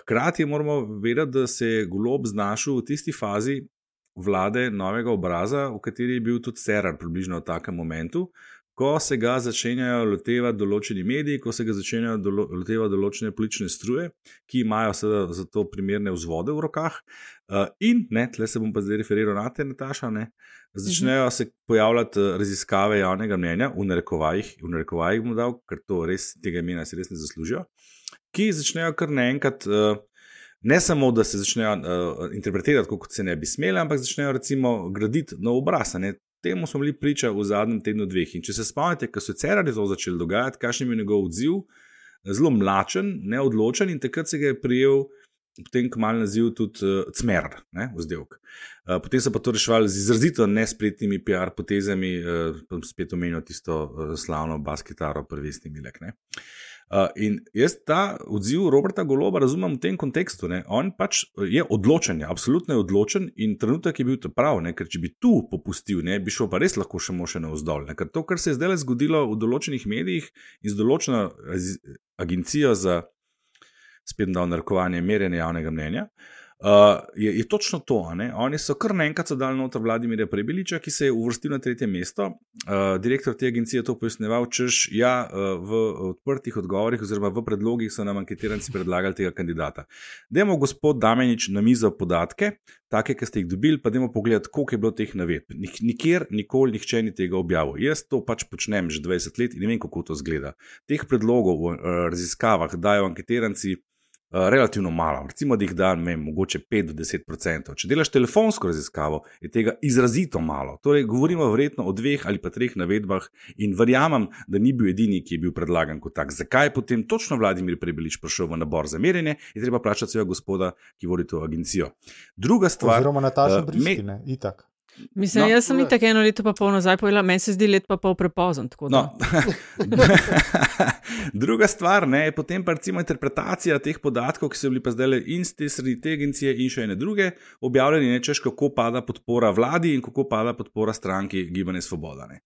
hkrati moramo vedeti, da se je golob znašel v tisti fazi vlade novega obraza, v kateri je bil tudi Cerar približno v takem momentu. Ko se ga začenjajo lotevati določeni mediji, ko se ga začenjajo dolo, lotevati določene politične struje, ki imajo seveda za to primerne vzvode v rokah. Uh, in, ne, tle se bom pa zdaj referiral na te, Nataša, ne, začnejo se pojavljati eh, raziskave javnega mnenja, v narekovajih, v narekovajih bom dal, ker to res tega imena si res ne zaslužijo, ki začnejo kar naenkrat. Uh, Ne samo, da se začnejo uh, interpretirati, kot se ne bi smeli, ampak začnejo recimo graditi nov obraz. temu smo bili priča v zadnjem tednu dveh. In če se spomnite, ko so Cerari to začeli dogajati, kakšen je bil njegov odziv, zelo mlačen, neodločen in takrat se ga je prijel. Potem, ko malo naziv tudi uh, Cmer, vzdelek. Uh, potem so pa to reševali z izrazito nespretnimi PR potezami, uh, spet omenijo tisto uh, slavno basketaro, prvestni milek. Uh, Uh, in jaz ta odziv Roberta Goloba razumem v tem kontekstu. Ne? On pač je odločen, je, absolutno je odločen in trenutek je bil to prav, ne? ker če bi tu popustil, ne, bi šel pa res lahko še moče na vzdolj. Ker to, kar se je zdaj zgodilo v določenih medijih in z določeno agencijo za spet na narkovanje merjenja javnega mnenja. Uh, Uh, je, je točno to. Oni so kar naenkrat dali noter Vladimirja Prebeliča, ki se je uvrstil na tretje mesto. Uh, direktor te agencije je to pojasneval, češ ja, uh, v odprtih odgovorih oziroma v predlogih so nam anketiranci predlagali tega kandidata. Dajmo gospod Damenič na mizo podatke, take, ki ste jih dobili, pa dajmo pogledati, koliko je bilo teh navedb. Nik, nikjer, nikoli, nihče ni tega objavil. Jaz to pač počnem že 20 let in ne vem, kako to zgleda. Teh predlogov v uh, raziskavah dajo anketiranci. Eh, relativno malo, recimo, da jih da, ne mogoče 5 do 10 odstotkov. Če delaš telefonsko raziskavo, je tega izrazito malo. Torej, govorimo verjetno o dveh ali pa treh navedbah in verjamem, da ni bil edini, ki je bil predlagan kot tak. Zakaj je potem točno Vladimir Prebelič prišel v nabor za merjenje, je treba plačati svojega gospoda, ki vodi to agencijo. Druga stvar. Oziroma, Nataša uh, Briškine, itak. Mislim, no, jaz sem tako eno leto pa pol nazaj povedala, meni se zdi let pa pol prepozen. No. Druga stvar ne, je potem pa recimo interpretacija teh podatkov, ki so bili pa zdaj in z te sredi te agencije in še ene druge objavljeni, ne češ, kako pada podpora vladi in kako pada podpora stranki Gibanje Svoboda. Ne.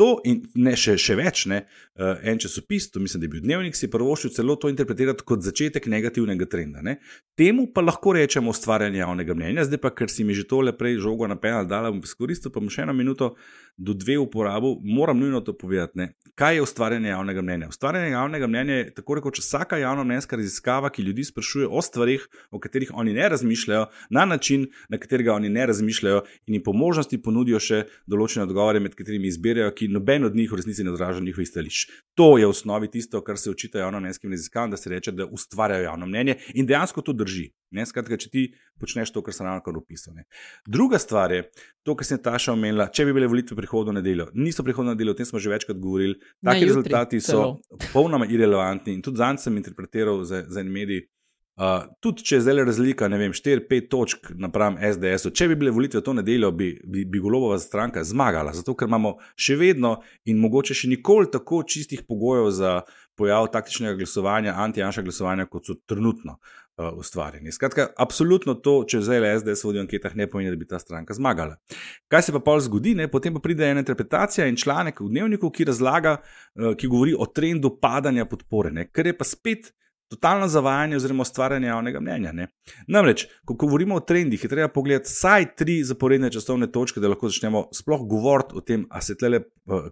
To in ne še, še več, ne, uh, en časopis, to mislim, da je bil dnevnik, si prvošil celo to interpretirati kot začetek negativnega trenda. Ne. Temu pa lahko rečemo ustvarjanje javnega mnenja, zdaj pa, ker si mi že tole prej žogo napenal, dala bom izkoristil, pa bom še eno minuto do dve uporabo, moram nujno to povedati. Ne. Kaj je ustvarjanje javnega mnenja? Ustvarjanje javnega mnenja je tako rekoč vsaka javna mnenjska raziskava, ki ljudi sprašuje o stvarih, o katerih oni ne razmišljajo, na način, na katerega oni ne razmišljajo, in jim po možnosti ponudijo še določene odgovore, med katerimi izbirajo, ki noben od njih v resnici ne odraža njihovih stališč. To je v osnovi tisto, kar se učita javno mnenjskim raziskavam, da se reče, da ustvarjajo javno mnenje in dejansko to drži. Ne, skratka, če ti počneš to, kar sem ravno opisal. Ne. Druga stvar je to, kar sem Taša omenila. Če bi bile volitve prihodno nedeljo, niso prihodno nedeljo, o tem smo že večkrat govorili. Taki rezultati so popolnoma irrelevantni in tudi zanj sem interpretiral za, za en medij. Uh, tudi če je zdaj razlika, ne vem, 4-5 točk napram SDS-u, če bi bile volitve to nedeljo, bi, bi, bi Golobova stranka zmagala, zato ker imamo še vedno in mogoče še nikoli tako čistih pogojev za pojav taktičnega glasovanja, anti-janša glasovanja, kot so trenutno uh, ustvarjeni. Skratka, absolutno to, če zdaj le SDS vodi v anketah, ne pomeni, da bi ta stranka zmagala. Kaj se pa pol zgodi, ne? potem pa pride ena interpretacija in članek v dnevniku, ki razlaga, uh, ki govori o trendu padanja podpore, ne? kar je pa spet totalno zavajanje oziroma ustvarjanje javnega mnenja. Ne? Namreč, ko govorimo o trendih, je treba pogledati vsaj tri zaporedne časovne točke, da lahko začnemo sploh govoriti o tem, ali se tle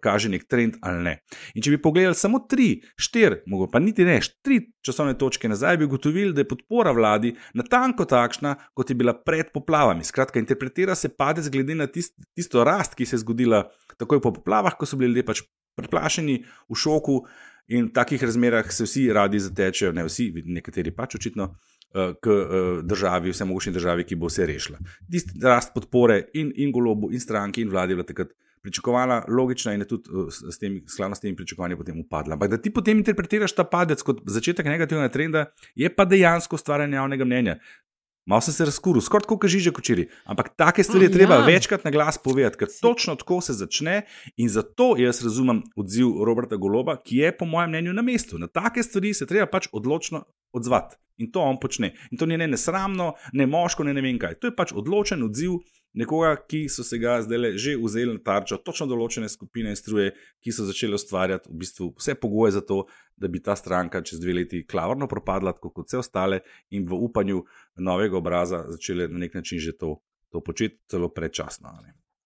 kaže nek trend ali ne. In če bi pogledali samo tri, štiri, pa niti ne, tri časovne točke nazaj, bi ugotovili, da je podpora vladi natanko takšna, kot je bila pred poplavami. Skratka, interpretira se padec glede na tist, tisto rast, ki se je zgodila takoj po poplavah, ko so bili ljudje pač preplašeni v šoku. In v takih razmerah se vsi radi zatečejo, ne vsi, nekateri pač očitno, eh, k eh, državi, vse mogoče državi, ki bo vse rešila. Tisti rast podpore in, in golobu, in stranki, in vladi je bila takrat pričakovana, logična in je tudi eh, s temi skladnostnimi pričakovanji potem upadla. Ampak da ti potem interpretiraš ta padec kot začetek negativnega trenda, je pa dejansko stvarjanje javnega mnenja. Malo sem se razkuril, skoraj kot žiže kočiri. Ampak take stvari je treba ja. večkrat na glas povedati, ker točno tako se začne in zato jaz razumem odziv Roberta Goloba, ki je po mojem mnenju na mestu. Na take stvari se treba pač odločno odzvati in to on počne. In to ni ne nesramno, ne moško, ne, ne vem kaj. To je pač odločen odziv nekoga, ki so se ga zdaj že vzeli na tarčo, točno določene skupine in struje, ki so začeli ustvarjati v bistvu vse pogoje za to, da bi ta stranka čez dve leti klavrno propadla, kot vse ostale, in v upanju novega obraza začele na nek način že to, to početi, celo predčasno.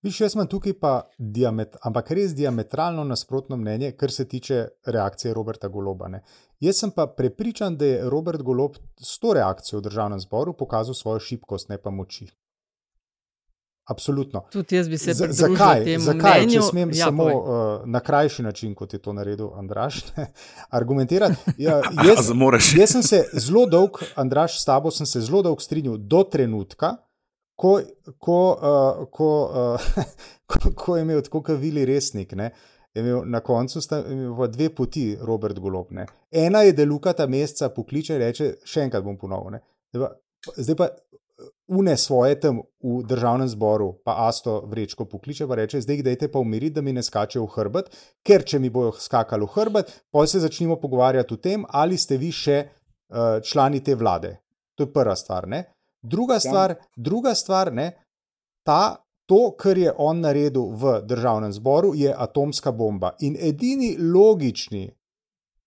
Viš, jaz imam tukaj pa diamet, ampak res diametralno nasprotno mnenje, kar se tiče reakcije Roberta Goloba. Ne. Jaz sem pa prepričan, da je Robert Golob s to reakcijo v državnem zboru pokazal svojo šibkost, ne pa moči. Absolutno. Tudi jaz bi se pridružil zakaj, temu zakaj, mnenju. Če smem ja, samo uh, na krajši način, kot je to naredil Andraš, ne, argumentirati. Ja, jaz, jaz sem se zelo dolg, Andraš, s tabo sem se zelo dolg strinjal do trenutka, ko, ko, uh, ko, uh, ko, ko je imel tako kavili resnik. Ne, je Imel, na koncu sta imel dve poti, Robert Golop. Ne. Ena je, da Luka ta meseca pokliče in reče: Še enkrat bom ponovil. Zdaj pa une svoje tam v državnem zboru, pa Asto vrečko pokliče in reče: Zdaj, dajte pa umiriti, da mi ne skače v hrbet, ker če mi bojo skakali v hrbet, pa se začnemo pogovarjati o tem, ali ste vi še uh, člani te vlade. To je prva stvar. Ne. Druga stvar, druga stvar ne, ta, to, kar je on naredil v državnem zboru, je atomska bomba. In edini logični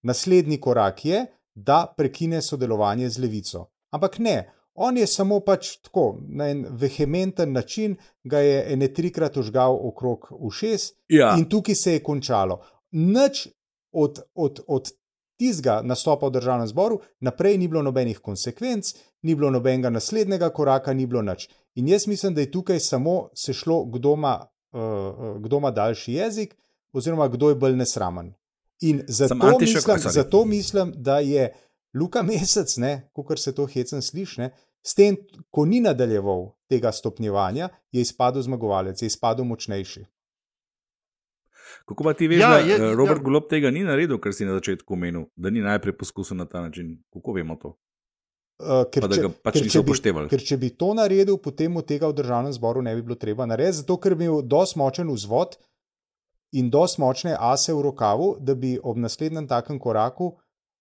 naslednji korak je, da prekine sodelovanje z levico. Ampak ne, on je samo pač tako na en vehementen način, ga je ene trikrat užgal okrog ušes Ja. in tukaj se je končalo. Nič od, od, od tistega nastopa v državnem zboru naprej ni bilo nobenih konsekvenc, ni bilo nobenega naslednjega koraka, ni bilo nič. In jaz mislim, da je tukaj samo se šlo, kdo ima, uh, kdo ima daljši jezik, oziroma kdo je bolj nesramen. In zato, mislim, zato mislim, da je Luka Mesec, kot se to hecen sliši, s tem, ko ni nadaljeval tega stopnjevanja, je izpadel zmagovalec, je izpadel močnejši. Kako pa ti veš, Ja, ja, je- da je, Robert ja. ja. Golob tega ni naredil, kar si na začetku omenil, da ni najprej poskusil na ta način? Kako vemo to? Uh, ker, Pa da če, pač ker, če bi, ker če bi to naredil, potem mu tega v državnem zboru ne bi bilo treba narediti, zato ker bi imel dosti močen vzvod in dosti močne ase v rokavu, da bi ob naslednjem takem koraku,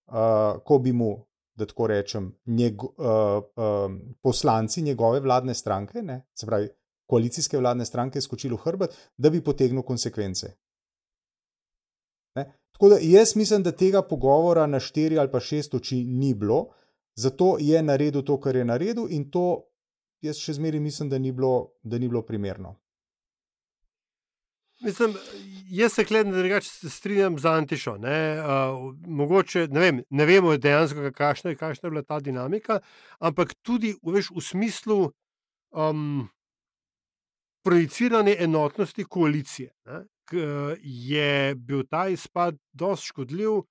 uh, ko bi mu, da tako rečem, njego, uh, um, poslanci njegove vladne stranke, ne, se pravi koalicijske vladne stranke, skočili v hrbet, da bi potegnil konsekvence. Ne? Tako da jaz mislim, da tega pogovora na štiri ali pa šest oči ni bilo, zato je naredil to, kar je naredil, in to jaz še zmeraj mislim, da ni bilo, da ni bilo primerno. Mislim, jaz se kledem drugače se strinjam z Antišo. Ne, uh, mogoče, ne, vem, ne vemo dejansko, kakšna kakšna je bila ta dinamika, ampak tudi veš, v smislu um, projicirane enotnosti koalicije ne, k, je bil ta izpad dosti škodljiv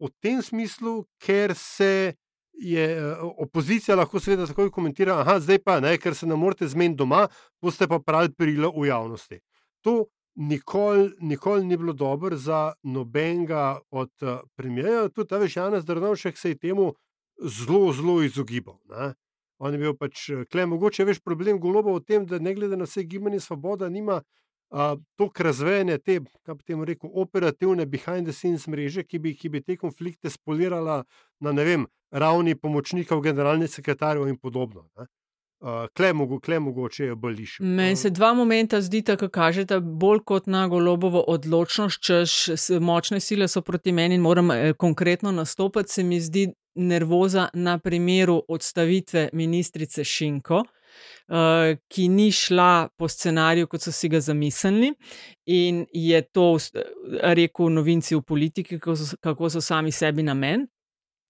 v tem smislu, ker se je opozicija lahko seveda takoj komentira, da zdaj pa ne, ker se ne morete zmeniti doma, boste pa pravi perilo v javnosti. To nikoli nikol ni bilo dobro za nobenega od uh, premijejev, tudi ta veš, Janez Drnovšek se je temu zelo, zelo izogibal. Ne. On je bil pač, klej, mogoče je veš problem goloba v tem, da ne glede na vse gibanje svoboda, nima uh, toliko razvejene te, kako bi temu rekel, operativne behind the scenes mreže, ki bi, ki bi te konflikte spolirala na ne vem, ravni pomočnikov, generalnih sekretarjev in podobno. Ne. Uh, klej, mogo, klej mogoče je bliž. Meni se dva momenta zdita, ki kažeta bolj kot na golobovo odločnost, češ močne sile so proti meni in moram eh, konkretno nastopati, se mi zdi nervoza na primeru odstavitve ministrice Šinko. Uh, ki ni šla po scenariju, kot so si ga zamislili, in je to rekel novinci v politiki, kako so, kako so sami sebi namen.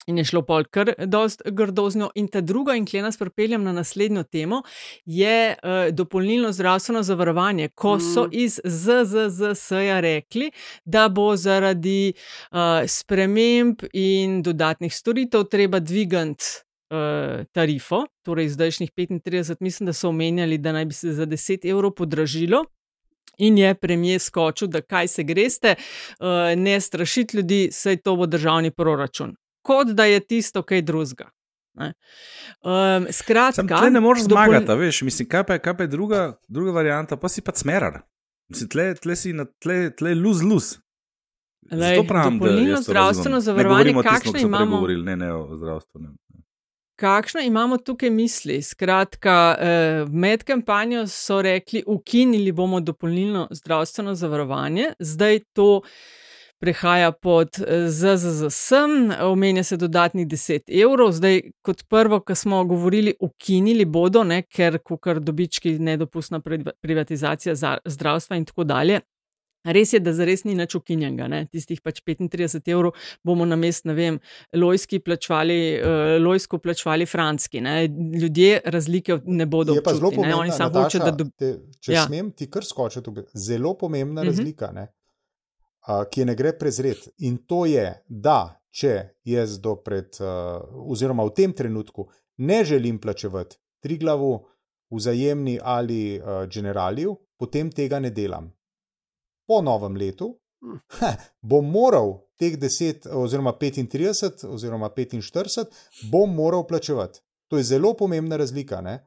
In je šlo pol kar dost grdozno. In ta druga, in kje nas pripeljem na naslednjo temo, je uh, dopolnilno zdravstveno zavarovanje. Ko so iz ZZZS-ja rekli, da bo zaradi uh, sprememb in dodatnih storitev treba dvigati uh, tarifo, torej zdajšnjih 35, mislim, da so omenjali, da naj bi se za 10 evrov podražilo. In je premijer skočil, da kaj se greste, uh, ne strašiti ljudi, saj to bo državni proračun. Kot da je tisto kaj drugega. Um, Sam skratka, tle ne moreš dopol- zmagati, a veš, mislim, kaj pa je, kaj pa je druga, druga varianta, pa si pa smerar. Mislim, tle, tle si na tle, tle luz, luz. Lej, pravim, dopolnilno zdravstveno. Ne zavarovanje, govorimo o tistem, kakšne ko so prej imamo? Govorili, ne, ne o zdravstvenem. Kakšno imamo tukaj misli? Skratka, eh, med kampanjo so rekli, ukinili bomo dopolnilno zdravstveno zavarovanje, zdaj to prehaja pod eh, ZZZS, omenja se dodatnih 10 evrov. Zdaj, kot prvo, kar smo govorili, ukinili bodo, ne, ker kar dobički, nedopustna priva- privatizacija za- zdravstva in tako dalje. Res je, da zares ni nič ukinjenega, ne? tistih pač 35 evrov bomo na mest, ne vem, lojski plačvali, uh, lojsko plačvali franski. Ne? Ljudje razlike ne bodo Je pa zelo občutili, ne? pomembna, Nataša, hočejo, da dobijo. te, če Ja. smem ti kar skočiti, zelo pomembna Mhm. uh -huh. razlika, ne, ki je ne gre prezreti. In to je, da če jaz do pred, oziroma v tem trenutku ne želim plačevati tri glavu, vzajemni ali generaliju, potem tega ne delam. Po novem letu ha, bom moral teh 10, oziroma 35, oziroma 45, bom moral plačevati. To je zelo pomembna razlika. Ne?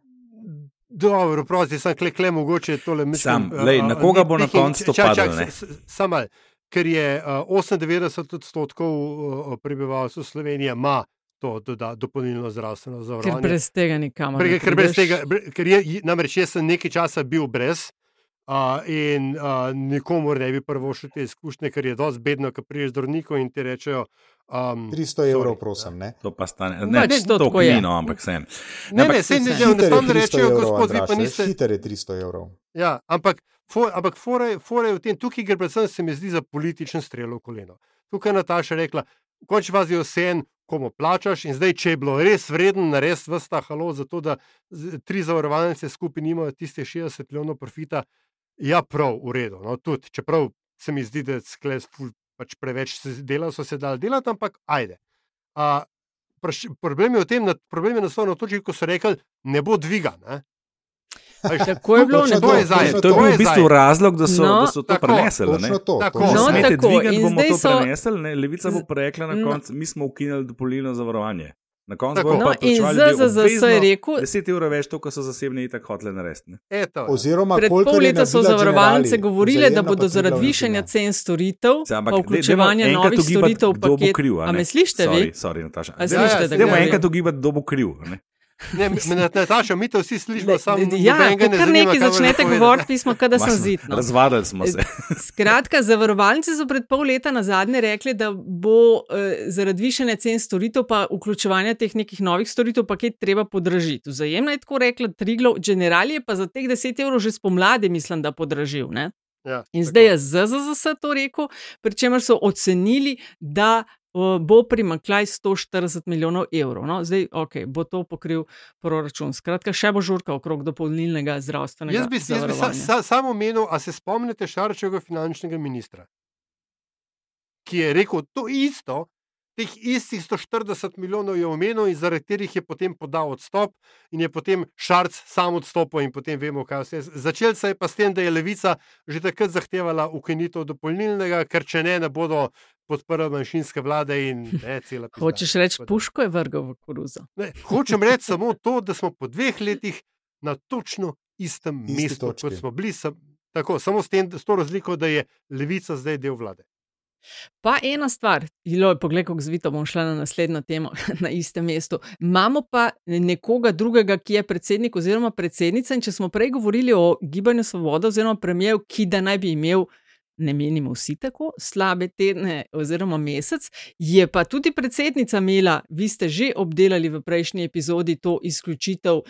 Dobro, prosti, sem kle, kle mogoče tole mislim. Sam, lej, na koga bo na koncu to padlo? Samo, ker je uh, 98 odstotkov uh, prebivalcev Slovenije ima to doda, dopolnilno zdravstveno zavarovanje. Ker brez tega nikamor. Ker, ker, brez tega, ker je, namreč jaz sem nekaj časa bil brez. Uh, in uh, nikomor ne bi prvo šel te izkušnje, ker je dosti bedno, ko priješ do zdravnika in ti rečejo. Um, 300 evrov, prosim. Ne? To pa stane. Ne, ne, to je klino, ampak sem. Ne, ne, se ne, ne, ne, ne, rečejo, gospod, vi pa niste. Hiter je 300 evrov. Ja, ampak, for, ampak fore, fore v tem, tukaj gre predvsem, se mi zdi, za političen strel v koleno. Tukaj je Nataša rekla, v končni fazi je vse, komu plačaš. In zdaj, če je bilo res vredno, res vsta halo, zato da tri zavarovalnice skupaj nimajo tiste 60 milijonov profita, ja, prav, v redu. No, tudi, čeprav se mi zdi, da skles, pač preveč dela so se dali delati, ampak ajde. A, problem je v tem, da problem je naslovno točki, ko so rekli, ne bo dviga. Ne? Tako je bilo, to je zdaj. To je bil v bistvu razlog, da so, No. da so to Tako, prenesli. to, Ko točno ne to. smete No, tako, dvigati, bomo to so- prenesli. Ne? Levica bo rekla na no. koncu, mi smo ukinili dopolnilno zavarovanje. Na koncu bomo No, pa ljudje ZZZS je rekel, 10 evrov več, to, kar so zasebni itak hoteli narediti. ne. Eto, Oziroma, Pred pol leta so zavarovalnice govorile, da bodo pa zaradi višanja cen storitev, Saj, ampak pa vključevanja enkrat novih ugibati, storitev kdo bo paket. kriv, a A ne? me slišite Sorry, vi? sorry, Nataša. A Dajmo- enkrat ugibati, kdo bo kriv. a ne. ne, me- Nataša, mi to vsi slišimo, Ne, samo Ja, nobenega ko ne kar zanima, nekaj začnete govoriti, pismo, kada sem Mas- zitno. Razvadili smo se. Skratka, zavarovalnice so pred pol leta na zadnje rekli, da bo eh, zaradi višanja cen storitev, pa vključevanja teh nekih novih storitev, paket treba podražiti. Vzajemno je tako rekla Triglav, General je pa za teh 10 evrov že spomladi, mislim, da podražil. Ne? Ja, In tako. zdaj je ZZZS to rekel, pri čemer so ocenili, da bo primankljaj 140 milijonov evrov. No, zdaj, ok, bo to pokril proračun. Skratka, še bo žurka okrog dopolnilnega zdravstvenega. Jaz bi, jaz bi sa, sa, samo omenil, a se spomnite Šarčevega finančnega ministra, ki je rekel to isto, teh istih 140 milijonov je omenil in zaradi katerih je potem podal odstop in je potem Šarc sam odstopil in potem vemo, kaj vse. je. Začel se je pa s tem, da je Levica že takrat zahtevala ukinitev dopolnilnega, ker če ne, ne bodo podprle manjšinske vlade in ne cela. pizda. Hočeš reči, puško je vrgel v koruzo. Ne, hočem reči samo to, da smo po dveh letih na točno istem Isti mestu, točki. kot smo bili. Sam, tako, samo s, tem, s to razliko, da je levica zdaj del vlade. Pa ena stvar, Ilo, poglej, kako zvito bom šla na naslednjo temo na istem mestu. Imamo pa nekoga drugega, ki je predsednik oziroma predsednica. In če smo prej govorili o gibanju Svoboda oziroma premijev, ki da naj bi imel. Ne menimo vsi tako, slabe tedne oziroma mesec, je pa tudi predsednica imela, vi ste že obdelali v prejšnji epizodi to izključitev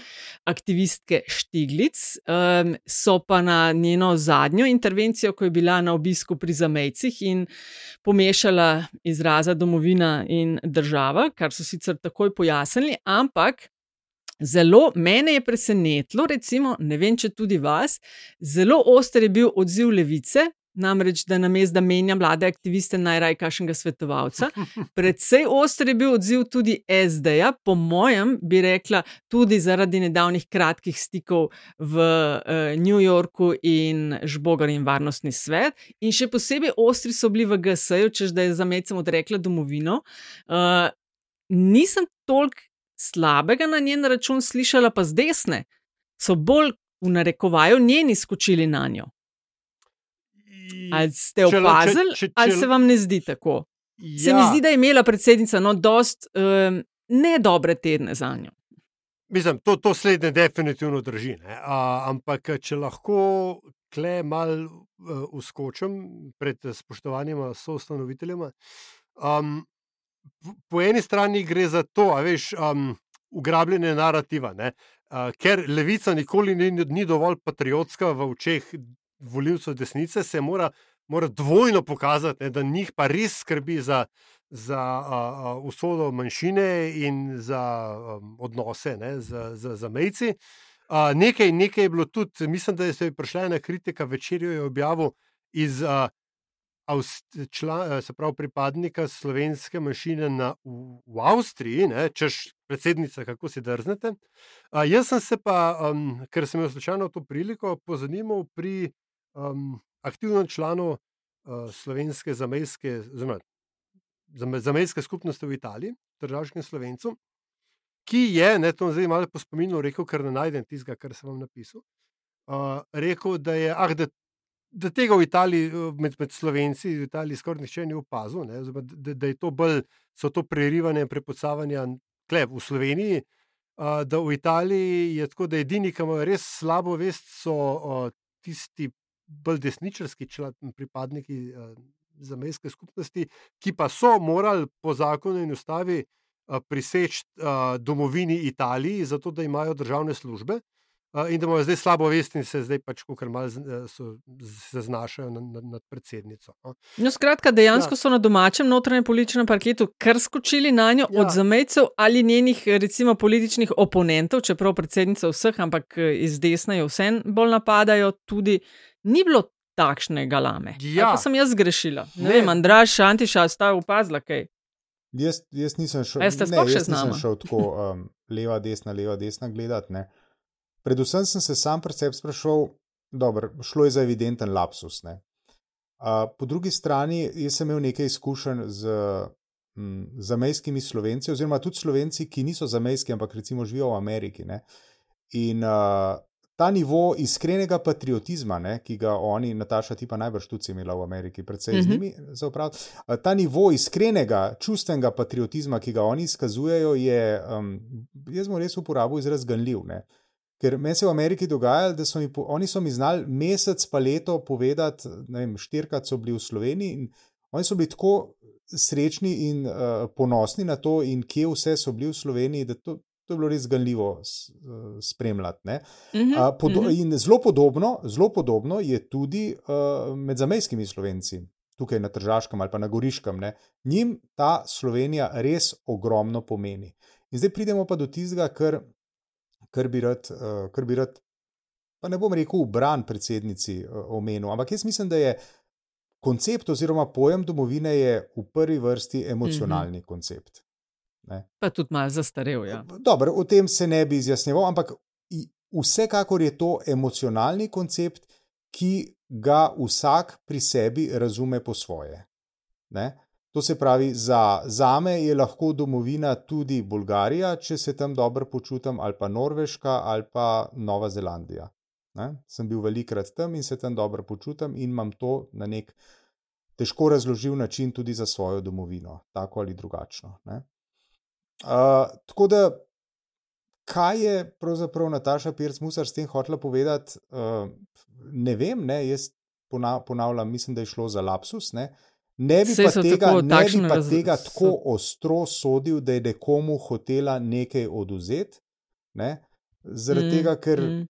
aktivistke Štiglic, um, so pa na njeno zadnjo intervencijo, ko je bila na obisku pri zamejcih in pomešala izraza domovina in država, kar so sicer takoj pojasnili, ampak. Zelo mene je presenetilo, recimo, ne vem, če tudi vas, zelo oster je bil odziv levice, namreč, da namesto da menja mlade aktiviste, najraj kašnega svetovalca. Predvsej oster je bil odziv tudi SD-ja, po mojem, bi rekla, tudi zaradi nedavnih kratkih stikov v uh, New Yorku in Žbogar in Varnostni svet. In še posebej ostri so bili v GS-ju, čež da je za medcem odrekla domovino. Uh, nisem toliko slabega na njen račun slišala, pa z desne so bolj v narekovaju njeni skočili na njo. Ali ste la- če- opazili, če- če- ali se vam ne zdi tako? Se mi Ja. zdi, da je imela predsednica no, dost um, ne dobre tedne za njo. Mislim, to, to slednje definitivno drži. ne. A, ampak, če lahko kle mal uh, uskočim pred spoštovanjem soustanoviteljema. Um, po- po eni strani gre za to, a veš, um, ugrabljanje narativa, ne? uh, ker levica nikoli ni, ni dovolj patriotska v očeh voljivcev desnice, se mora, mora dvojno pokazati, ne, da njih pa res skrbi za, za uh, uh, usodo manjšine in za um, odnose ne, z, z, z mejci. Uh, nekaj, nekaj je bilo tudi, mislim, da je se prišla ena kritika, večerjo objavil iz uh, Avst- član, eh, se pravi, pripadnika slovenske manjšine na, v, v Avstriji, ne, češ predsednica, kako si drznete. A, jaz sem se pa, um, ker sem imel slučajno to priliko, pozanimal pri um, aktivnem članu uh, slovenske zamejske, zame- zamejske skupnosti v Italiji, državskem slovencu, ki je, ne, to zdaj malo po spominu rekel, ker ne najdem tistega, kar sem vam napisal. Uh, rekel, da je, ah, da da tega v Italiji, eh, med, med Slovenci, v Italiji skoraj nihče ni opazil, ne, oziroma da, da je to bolj, so to prerivanje in prepucavanja klep v Sloveniji. Uh, da v Italiji je tako, da edini, ki imajo res slabo vest, so uh, tisti bolj desničarski član, pripadniki uh, zamejske skupnosti, ki pa so morali po zakonu in ustavi uh, priseči uh, domovini Italiji, zato da imajo državne službe. Uh, in da imajo zdaj slabo vest, in se zdaj pač, kar malo se znašajo nad, nad, nad predsednico. No. No, skratka, dejansko Ja. so na domačem notranjem političnem parketu kar skočili na njo ja. Od zamejcev ali njenih, recimo, političnih oponentov, čeprav predsednica vseh, ampak iz desna jo vse bolj napadajo, tudi ni bilo takšne galame. Ja. Ali Pa sem jaz grešila. Ne, Ne. vem, Andraš, Antiša, sta opazila kaj. Jaz, jaz nisem šel, ne, jaz nisem šel tako um, leva, desna, leva, desna gledati. Ne. Predvsem sem se sam pri sebi sprašval, dobro, šlo je za evidenten lapsus. Ne. Uh, po drugi strani, jaz sem imel nekaj izkušenj z mm, zamejskimi slovenci, oziroma tudi slovenci, ki niso zamejski, ampak recimo živijo v Ameriki. Ne. In uh, ta nivo iskrenega patriotizma, ne, ki ga oni, Nataša, ti pa najbrž tudi imela v Ameriki, predvsem mm -hmm. z Mhm. njimi za upravljati. Uh, Ta nivo iskrenega, čustvenega patriotizma, ki ga oni izkazujejo, je, um, jaz bom res uporabil izraz ganljiv. Ne. Ker meni se v Ameriki dogajalo, da so mi, oni so mi znali mesec pa leto povedati, ne vem, štirikrat so bili v Sloveniji in oni so bili tako srečni in uh, ponosni na to, in kje vse so bili v Sloveniji, da to, to je bilo res ganljivo uh, spremljati. ne. Mhm, A, podo mhm. in zelo podobno, zelo podobno je tudi uh, med zamejskimi slovenci, tukaj na Tržaškem ali pa na Goriškem. Ne. Njim ta Slovenija res ogromno pomeni. In zdaj pridemo pa do tistega, kar, kar, bi rad, uh, kar bi rad, pa ne bom rekel, v bran predsednici uh, omenil, ampak jaz mislim, da je koncept oziroma pojem domovine je v prvi vrsti emocionalni mm -hmm. koncept. Ne. Pa tudi malo zastarel. Ja. Dobro, o tem se ne bi izjasnjeval, ampak vsekakor je to emocionalni koncept, ki ga vsak pri sebi razume po svoje. Ne? To se pravi, za, za me je lahko domovina tudi Bolgarija, če se tam dobro počutim, ali pa Norveška, ali pa Nova Zelandija. Ne? Sem bil velikrat tam in se tam dobro počutim in imam to na nek težko razložljiv način tudi za svojo domovino, tako ali drugačno. Ne? Uh, tako da, kaj je pravzaprav Nataša Pirc-Musar s tem hotela povedati, uh, ne vem, ne, jaz pona- ponavljam, mislim, da je šlo za lapsus. Ne, ne bi Saj pa so tega, tako ne bi pa raz- tega so- tako ostro sodil, da je nekomu hotela nekaj oduzeti. Ne, zaradi Mm, tega, ker. mm.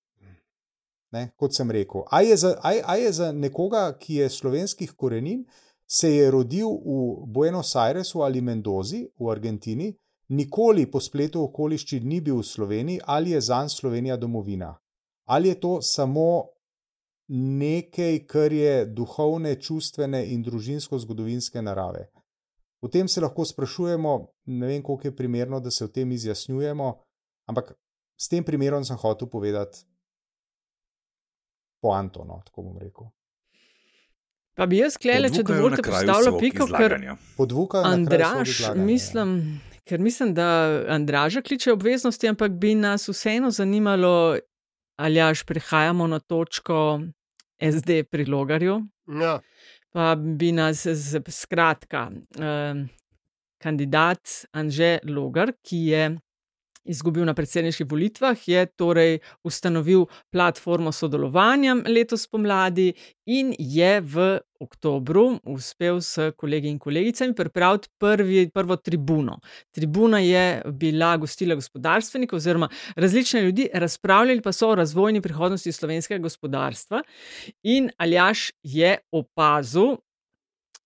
Ne, kot sem rekel, a je, za, a, a je za nekoga, ki je slovenskih korenin, se je rodil v Buenos Airesu ali Mendozi v Argentini, nikoli po spletu okoliščin ni bil v Sloveniji, ali je zanj Slovenija domovina? Ali je to samo nekaj, kar je duhovne, čustvene in družinsko-zgodovinske narave? O tem se lahko sprašujemo, ne vem, koliko je primerno, da se o tem izjasnjujemo, ampak s tem primerom sem hotel povedati poanto, no, tako bom rekel. Pa bi jaz klele, če dovolite, postavila svog piko, ker Andraž, izlaganja, ja. mislim, ker mislim, da Andraža kliče obveznosti, ampak bi nas vseeno zanimalo, ali až prihajamo na točko SD pri Logarju. Ja. Pa bi nas, z- skratka, eh, kandidat Anže Logar, ki je izgubil na predsedniških volitvah, je torej ustanovil platformo sodelovanja letos pomladi in je v oktobru uspel s kolegi in kolegicami pripraviti prvi, prvo tribuno. Tribuna je bila gostila gospodarstvenikov oziroma različne ljudi, razpravljali pa so o razvojni prihodnosti slovenskega gospodarstva. In Aljaš je opazil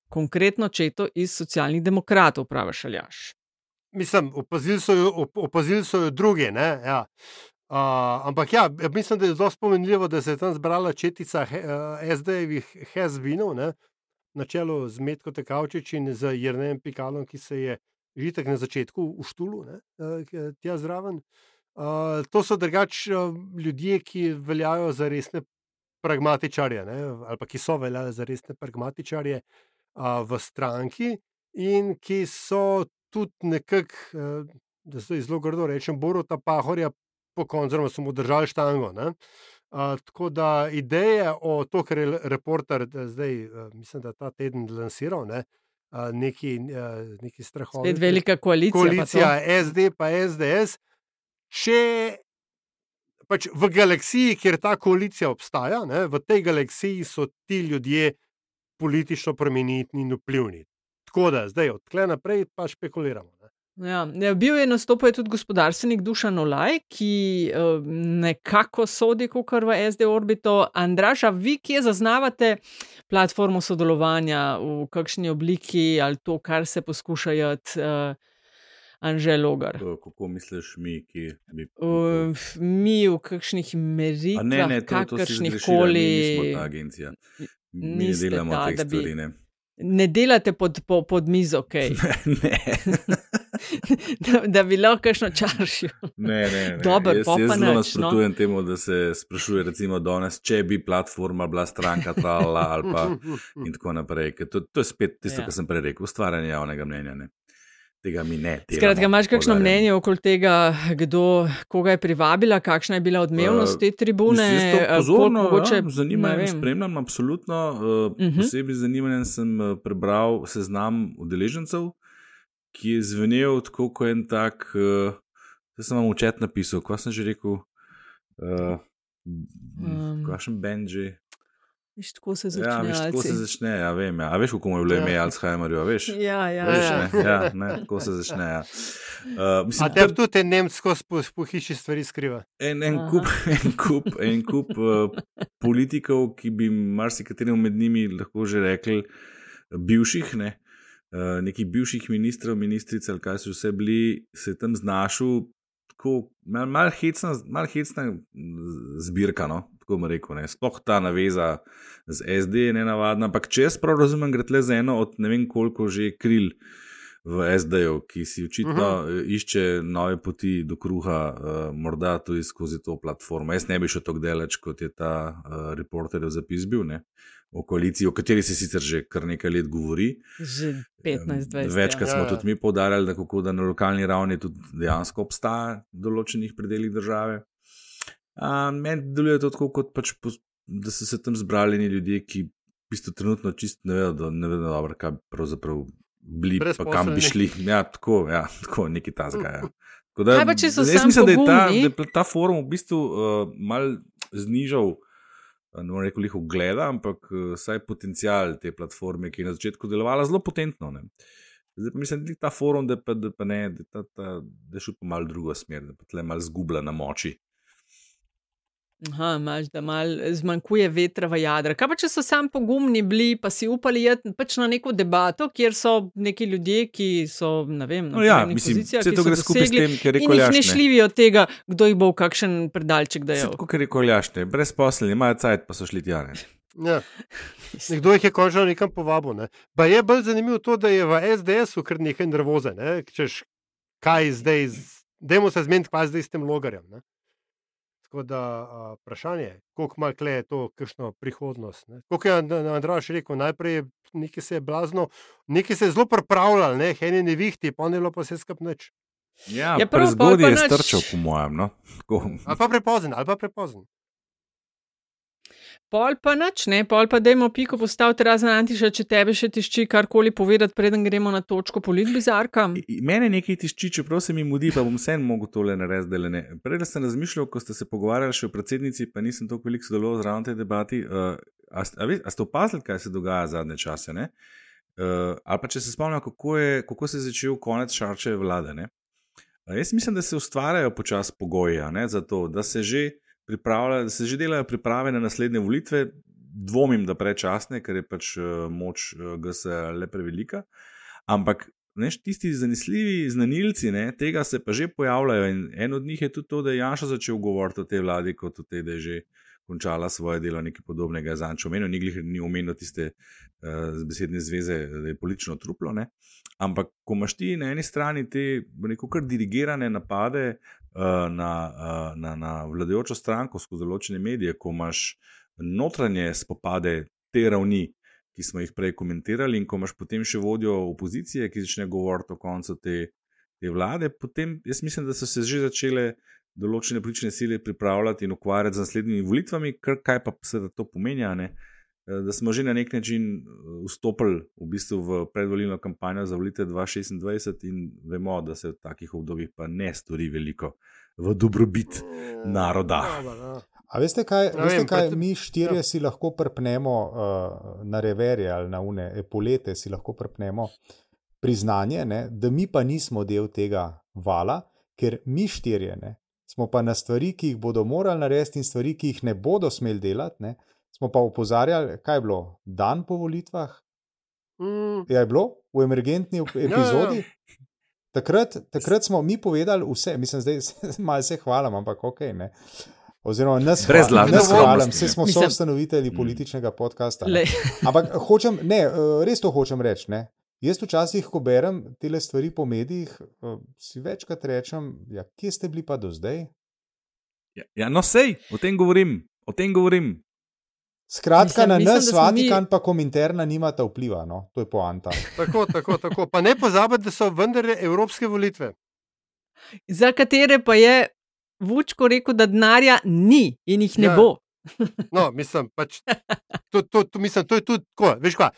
konkretno četo iz socialnih demokratov, praviš Aljaš. Mislim, opazili so jo, op, opazili so jo druge. ne, Ja. Uh, ampak ja, ja, mislim, da je zelo spomenljivo, da se je tam zbrala četica he, uh, SD-jevih hezbinov, na čelu z Metko Tekavčič in z Jrnem Pikalom, ki se je že tako na začetku v štulu, ne, eh, tja zraven. Uh, to so drugač uh, ljudje, ki veljajo za resne pragmatičarje, ne, ali pa ki so veljali za resne pragmatičarje uh, v stranki, in ki so tudi nekako, uh, da se zelo grdo rečem, Boruta Pahorja po koncu, oziroma so mu držali štango. Ne. Uh, tako da ideje o to, kar je reporter zdaj, uh, mislim, da ta teden lansiral, ne, uh, neki, uh, neki strahovi. Spet velika koalicija. Koalicija SD pa SDS. Če pač v galaksiji, kjer ta koalicija obstaja, ne, v tej galaksiji so ti ljudje politično premenitni in vplivni. Tako da zdaj odkle naprej pa špekuliramo. Ne. Ja, bil je nastopil tudi gospodarstvenik Dušan Olaj, ki uh, nekako sodi kar v SD orbito. Andraža, vi, ki zaznavate platformo sodelovanja v kakšni obliki ali to, kar se poskušajo. Uh, Anže Logar. Kako misliš, mi, ki bi. Uh, mi v kakšnih meritvah, ne, ne, to, kakršnih koli. Mi smo ta agencija. Mi delamo ta, teh stvari. Ne. Ne delate pod, po, pod mizo, ok. ne. da, da bi lahko kakšno čaršil. ne, ne. ne. Dobar, jaz jaz zelo nasprotujem no? temu, da se sprašuje, recimo, danes, če bi platforma bila stranka trala ali pa in tako naprej. To, to je spet tisto, ja. kar sem prej rekel, ustvarjanje javnega mnenja. Ne tega mi ne. Skratka, imaš kakšno mnenje okoli tega, kdo koga je privabila, kakšna je bila odmevnost te tribune? Uh, pozorno, mogoče, ja, zanimajo, spremljam, absolutno. Uh, uh -huh. Posebej zanimanjem sem prebral seznam udeležencev, ki je zvenel tako kot en tak, uh, da sem vam učet napisal, kaj sem že rekel. Uh, um. Kakšen bend že? Viš, tako se začne. Ja, viš, tako se začne, ja, vem. Ja. A veš, kako mu je bilo ime ja. Alzheimerju, veš? Ja, ja. Veš, ja. Ne? ja ne, tako se začne. Ja. Uh, mislim, A te tudi te Nemčko po, hiši stvari skriva? En, en kup, en kup, en kup uh, politikov, ki bi marsikaterim med njimi lahko že rekli, bivših, ne? Uh, nekih bivših ministrov, ministric, ali kaj so vse bili, se je tam znašel, tako malo mal hecna, zbirka. No? tako bom rekel. Ne. Sploh ta naveza z SD je nenavadna, ampak če jaz prav razumem, gre le za eno od ne vem koliko že kril v SD-ju, ki si očitno uh -huh. išče nove poti do kruha, uh, morda tudi skozi to platformo. Jaz ne bi šel tako daleč, kot je ta uh, reporterjev zapis bil. Ne. O koaliciji, o kateri se sicer že kar nekaj let govori. Že 15-20. Večkrat smo ja, ja. tudi mi poudarjali, da, kako, da na lokalni ravni tudi dejansko obstaja v določenih predeljih države. Meni deluje to tako, kot pač, da so se tam zbrali ljudje, ki v bistvu trenutno čist ne vedo, ne vedo dobro, kaj pravzaprav bili, pa kam bi šli. Ja, tako, ja, tako neki ta zgaj. Da, Kaj pa če so tam? Mislim, da je ta, da je ta forum v bistvu uh, mal znižal, uh, ne morem reči, ugleda, ampak uh, saj potencial te platforme, ki je na začetku delovala zelo potentno. Ne. Zdaj pa mislim, da je ta forum, da, pa, da, pa ne, da, ta, ta, da je šel pa mal drugo smer, da pa tle mal zgubla na moči. Aha, imaš, da malo zmanjkuje vetra v jadra. Kaj pa če so sam pogumni bili, pa si upali iti pač na neko debato, kjer so neki ljudje, ki so, ne vem, na no, ja, mislim, pozicijah, ki so dosegli, s tem, ker je koljašne. Ne šljivi od tega, kdo jih bo v kakšen predalček dajal. Tako, ker je koljašne, brez posleni, imajo cajt, pa so šli tja. Ja. Nekdo jih je končno nekam povabil. Ne. Pa je bolj zanimivo to, da je v SDS-u kar nekaj nervoze. Ne. Češ, kaj zdaj, dajmo se zmeniti, pa zdaj s tem logarjem. Ne. Tako da vprašanje je, koliko ima kle to, kakšno prihodnost. Kot je Andrej rekel, najprej nekaj se je blazno, nekaj se je zelo pripravljalo, ne, eni ne vihti, pa ne lo pa se skapneč. Ja, ja prezgodaj je strčal, po mojem. No? ali pa prepozen, ali pa prepozen. Pol pa nič, ne, pol pa dajmo piko postaviti razen Antiša, če tebe še tišči karkoli povedati, preden gremo na točko politbizarka. Mene nekaj tišči, čeprav se mi mudi, pa bom vseeno mogel tole narediti, da ne. Prej sem razmišljal, ko ste se pogovarjali še o predsednici, pa nisem toliko veliko sodeloval zraven te debati. Uh, a, a, a ste opazili, kaj se dogaja zadnje čase? Uh, ali pa če se spomnim, kako, kako se je začel konec šarčeve vlade. Uh, jaz mislim, da se ustvarjajo počasi pogoji za to, da se že da se že delajo priprave na naslednje volitve, dvomim, da prečasne, ker je pač uh, moč eh, GSA le prevelika. Ampak neš, tisti zanesljivi znanilci ne, tega se pa že pojavljajo. In en od njih je tudi to, da je Janša začel govoriti o tej vladi, kot o tej, da je že končala svoje delo, nekaj podobnega. Zanč omenil, ni, ni omenil tiste uh, besedne zveze, da je politično truplo. Ne. Ampak, ko imaš ti na eni strani te neko kar dirigirane napade uh, na, uh, na, na vladajočo stranko skozi določene medije, ko imaš notranje spopade te ravni, ki smo jih prej komentirali, in ko imaš potem še vodjo opozicije, ki začne govoriti o koncu te, te vlade, potem jaz mislim, da so se že začele določene politične sile pripravljati in ukvarjati z naslednjimi volitvami, kar kaj pa se to pomeni. Da smo že na nek način vstopili v, bistvu v predvolilno kampanjo za volitve 2026, in vemo, da se v takih obdobjih pa ne stori veliko v dobrobit naroda. A veste, kaj, ja, veste, vem, kaj te... mi štirje ja. si lahko prpnemo uh, na reverje ali na une epolete, si lahko prpnemo priznanje, ne, da mi pa nismo del tega vala, ker mi štirje ne, smo pa na stvari, ki jih bodo morali narediti, in stvari, ki jih ne bodo smeli delati. Ne, smo pa upozarjali, kaj je bilo dan po volitvah. Mm. Ja, je bilo v emergentni epizodi. Ja, ja. Takrat, takrat smo mi povedali vse, mislim, da se malo hvalim, ampak ok. Ne. Oziroma, nas brez lažnega hvala, vse smo so ustanovitelji mm. političnega podcasta. Ampak hočem, ne, eh, res to hočem reči. Ne. Jaz včasih, ko berem te stvari po medijih, eh, si večkrat rečem, ja, kje ste bili pa do zdaj? Ja, ja no, sej, o tem govorim. O tem govorim. Skratka, mislim, na mislim, nas, Vatikan, mi... pa komentarna, nimata vpliva, no? to je poanta. tako, tako, tako. Pa ne pozabite, da so vendarle evropske volitve. Za katere pa je Vučko rekel, da denarja ni in jih ne ja. bo. no, mislim, pač, to, to, to, mislim, to je tudi tako. Veš, kaj,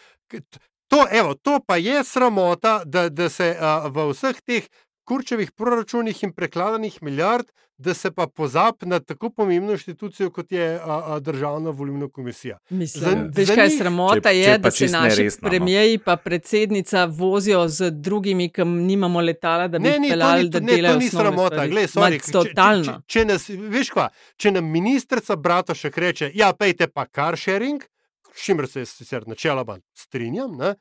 to, evo, to pa je sramota, da, da se a, v vseh teh kurčevih proračunih in prekladanih milijard, da se pa pozabi na tako pomembno inštitucijo, kot je a, a, Državna volilna komisija. Mislim, veš, kaj je sramota, če, je, če da se naši no. premijeji in predsednica vozijo z drugimi, ki nimamo letala, da bi jih peljali, da delajo. To ni sramota, gledaj, sorry, totalno. Če, če, če, nas, veš, kva, če nam ministrica Bratošek reče, ja, pejte pa car sharing, s čimer se sicer načeloma strinjam, ne,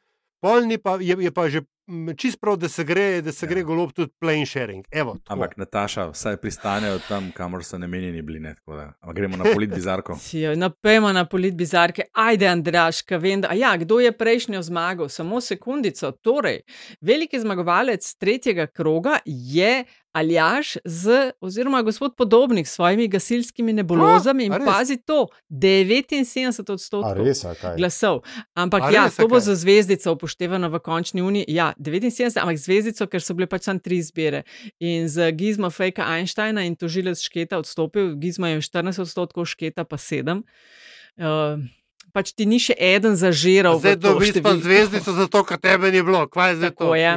polni pa je, je pa že čist prav, da se gre, da se ja. gre golob tudi plane sharing. Evo, Ampak Nataša, vsaj pristanejo tam, kamor so namenjeni bili. Ne, Ampak gremo na polit bizarko. Napejmo na polit bizarke. Ajde, Andraš, kaj vem. Da, ja, kdo je prejšnjo zmagal? Samo sekundico. Torej, veliki zmagovalec tretjega kroga je Aljaš, z, oziroma gospod Podobnik s svojimi gasilskimi nebulozami. In pazi to, 79 odstotkov glasov. Ampak a ja, res, to bo za zvezdico upoštevano v končni uniji. Ja, 79, ampak zvezdico, ker so bile pač samo tri izbire. In z Gizmo Fejka Einsteina in tožilec Šketa odstopil, Gizmo je 14 odstotkov, Šketa pa 7. Uh, pač ti ni še eden zažiral. Zdaj dobiš pa zvezdico, zato ker tebe ni bilo. Kaj je zdaj to? Je.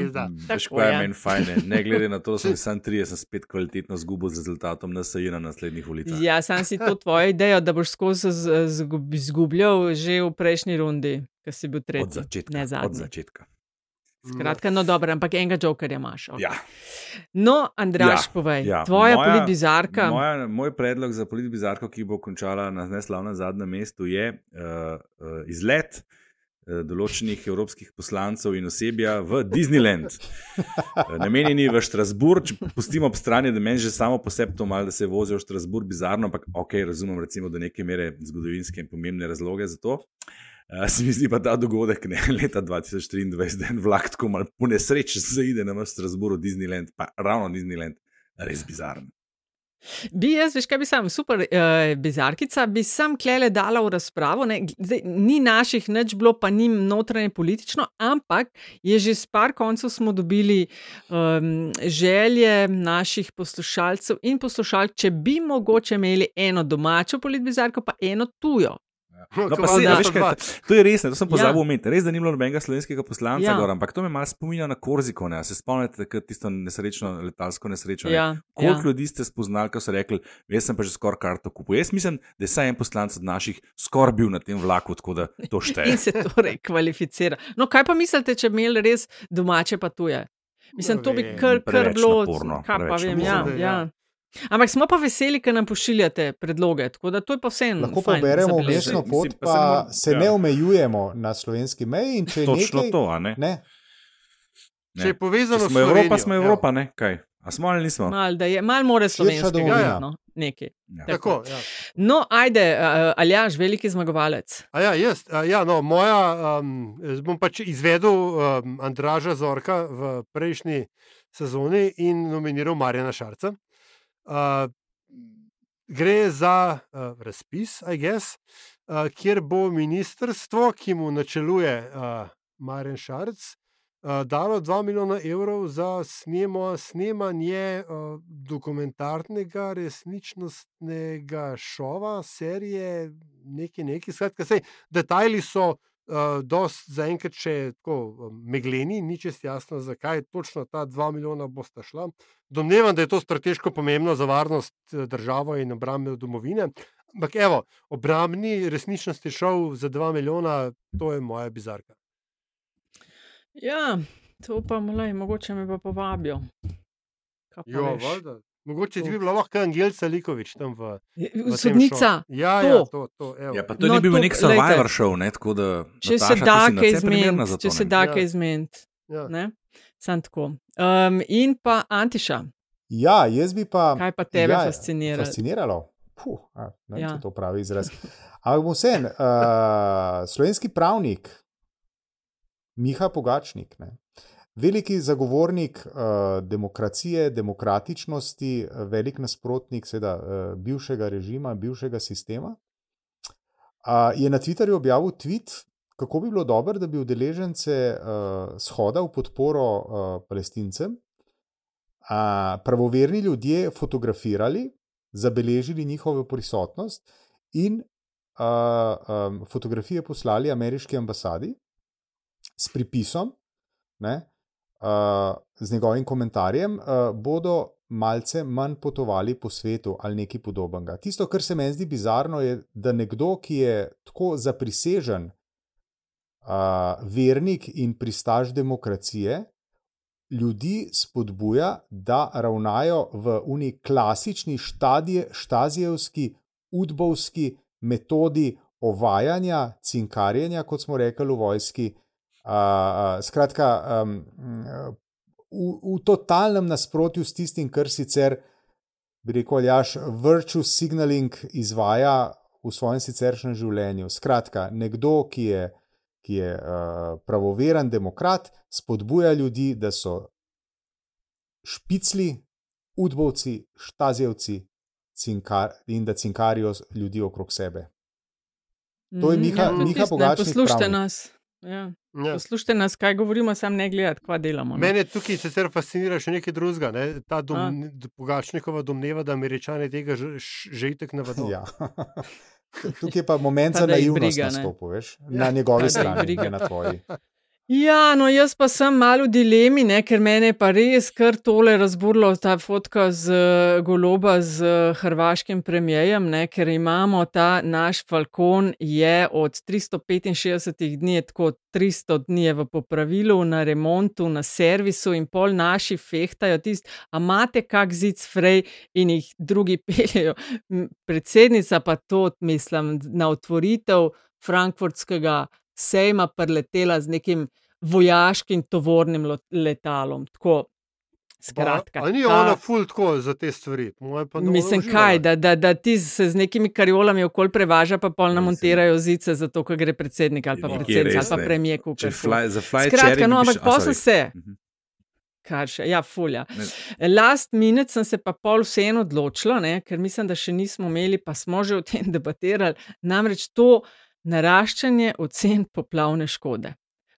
Veš, kaj je meni fajn. Ne glede na to, da sem sam 30, sem spet kvalitetno zgubil z rezultatom na SAJ na naslednjih volitvah. Ja, sam si to tvojo idejo, da boš skozi izgubljal že v prejšnji rundi, ker si bil tretji. Od začetka. Od začetka. Skratka, no, dobro, ampak enega jokerja imaš. Okay. Ja. No, Andraš, ja, povej, ja. tvoja politbizarka. Moja, moj predlog za politbizarko, ki bo končala na neslavnem zadnjem mestu, je uh, uh, izlet uh, določenih evropskih poslancev in osebja v Disneyland. namenjeni v Štrasburg, pustimo ob strani, da meni že samo po sebi to malo, da se vozijo v Štrasburg bizarno, ampak ok, razumem, recimo, do neke mere zgodovinske in pomembne razloge za to. Uh, se mi zdi pa ta dogodek, ne leta 2023, da je vlak tako malo po nesreči zaide na vrh Strasbourg, Disneyland, pa ravno Disneyland, res bizaren. Bi jaz, veš, kaj bi sam, super uh, bizarkica, bi sam klele dala v razpravo. Zdaj, ni naših nič bilo, pa ni notranje politično, ampak je že s par koncev smo dobili um, želje naših poslušalcev in poslušalk, če bi mogoče imeli eno domačo politbizarko, pa eno tujo. No, se, veš, kaj, to je res, ne, to sem pozabil ja. omeniti. Res, da ni bilo nobenega slovenskega poslanca, ja. gor, ampak to me malo spominja na Korziko. Ne. Se spomnite, da je tisto nesrečno letalsko nesrečo. Ja. Koliko ja. ljudi ste spoznali, ko so rekli, jaz sem pa že skoraj karto kupil. Jaz mislim, da je saj en poslanec od naših skoraj bil na tem vlaku, tako da to šteje. In se torej kvalificira. No, kaj pa mislite, če imeli res domače pa tuje? Mislim, to bi kar, kar bilo. Naporno, kaj pa vem, ja, ja. Ampak smo pa veseli, ker nam pošiljate predloge. Tako da to je pa vseeno. Lahko pa beremo mestno pot, pa, pa se ja. ne omejujemo na slovenski meji. Točno nekaj, to, ne? ne? Ne. Če je povezano s smo Evropa, Slovenijo, smo. Evropa, ne? Kaj? A smo ali nismo? Mal, da je, mal more slovenskega domovina. biti, no, nekaj. Ja. Tako, ja. No, ajde, uh, Aljaš, veliki zmagovalec. A ja, jaz, a ja, no, moja, um, jaz bom pač izvedel um, Andraža Zorka v prejšnji sezoni in nominiral Marjana Šarca. Uh, gre za uh, razpis, I guess, uh, kjer bo ministrstvo, ki mu načeluje uh, Marjan Šarc, uh, dalo 2 milijona evrov za snemo, snemanje uh, dokumentarnega, resničnostnega šova, serije, nekaj, nekaj. Skratka, sej, detajli so uh, dost zaenkrat še tako um, megleni, ni čest jasno, zakaj točno ta 2 milijona bosta šla. Domnevam, da je to strateško pomembno za varnost eh, države in obrambe domovine. Ampak, evo, obrambni resničnosti šov za 2 milijona, to je moja bizarka. Ja, to pa mlej, mogoče me pa povabijo. Jo, veš? valjda. Mogoče bi bila lahko Angelca Likovič tam v. v Sodnica. Ja, to. ja, to, to, evo. Ja, pa to No, ni bil to- nek survivor show, ne? tako da. Če se Nataša, da ti si kaj izmeniti, če se da Ja. kaj izmeniti. Ja. ne? Sam tako. Um, in pa Antiša, Ja, jaz bi pa. kaj pa tebe ja, fascinira? Fasciniralo. Puh, a, ne Ja. to pravi izraz. Ampak bom vsem, uh, slovenski pravnik, Miha Pogačnik, ne, veliki zagovornik uh, demokracije, demokratičnosti, eh, velik nasprotnik seveda, uh, bivšega režima, bivšega sistema, uh, je na Twitterju objavil tweet, kako bi bilo dobro, da bi udeležence uh, shoda v podporo uh, palestincem a, pravoverni ljudje fotografirali, zabeležili njihovo prisotnost in a, um, fotografije poslali ameriški ambasadi s pripisom, ne, a, z njegovim komentarjem, a, bodo malce manj potovali po svetu ali nekaj podobnega. Tisto, kar se meni zdi bizarno, je, da nekdo, ki je tako zaprisežen a, vernik in pristaš demokracije, ljudi spodbuja, da ravnajo v uni klasični štadije, štazijevski, udbovski metodi ovajanja, cinkarjenja, kot smo rekli v vojski. Uh, skratka, um, v, v totalnem nasprotju s tistim, kar sicer, bi rekel, Aljaš, virtue signaling izvaja v svojem siceršnjem življenju. Skratka, nekdo, ki je ki je uh, pravoveren demokrat, spodbuja ljudi, da so špicli, udbovci, štazjevci cinkar, in da cinkarijo ljudi okrog sebe. To je Mhm, Miha- ja, Miha Pogačnik Poslušajte nas. Ja. Ja. Poslušajte nas, kaj govorimo, sam ne gledati, kva delamo. ne. Mene tukaj sicer fascinira še nekaj drugega. Ne? Ta dom, Pogačnikova domneva, da američani tega že, že itek ne vedo. Ja. Tukaj je pa moment Pa za naivnost briga, ne. nastopil, veš, Ja. na njegovi strani, briga. ne na tvoji. Ja, no, jaz pa sem malo v dilemi, ne, ker mene je pa res kar tole razburilo, ta fotka z goloba z hrvaškim premijejem, ne, ker imamo ta naš Falcon je od 365 dni, tako 300 dni je v popravilu, na remontu, na servisu in pol naši fehtajo tisti, a imate kak zic frej in jih drugi peljejo. Predsednica pa to, mislim, na otvoritev frankfurtskega sejma preletela z nekim vojaškim tovornim lo- letalom. Tako, skratka. A ni ta- ona ful tako za te stvari? Mislim, kaj, da, da, da ti se z nekimi kariolami okoli prevaža, pa pol namontirajo zice, zato ker gre predsednik ali pa predsednica res ali pa ne. premije Če kukar. fly, za fly Skratka, no, ampak sorry. se. Mhm. Kar še, ja, fulja. Last minute sem se pa pol vseeno odločila, ne, ker mislim, da še nismo imeli, pa smo že o tem debatirali, namreč to naraščanje ocen poplavne škode.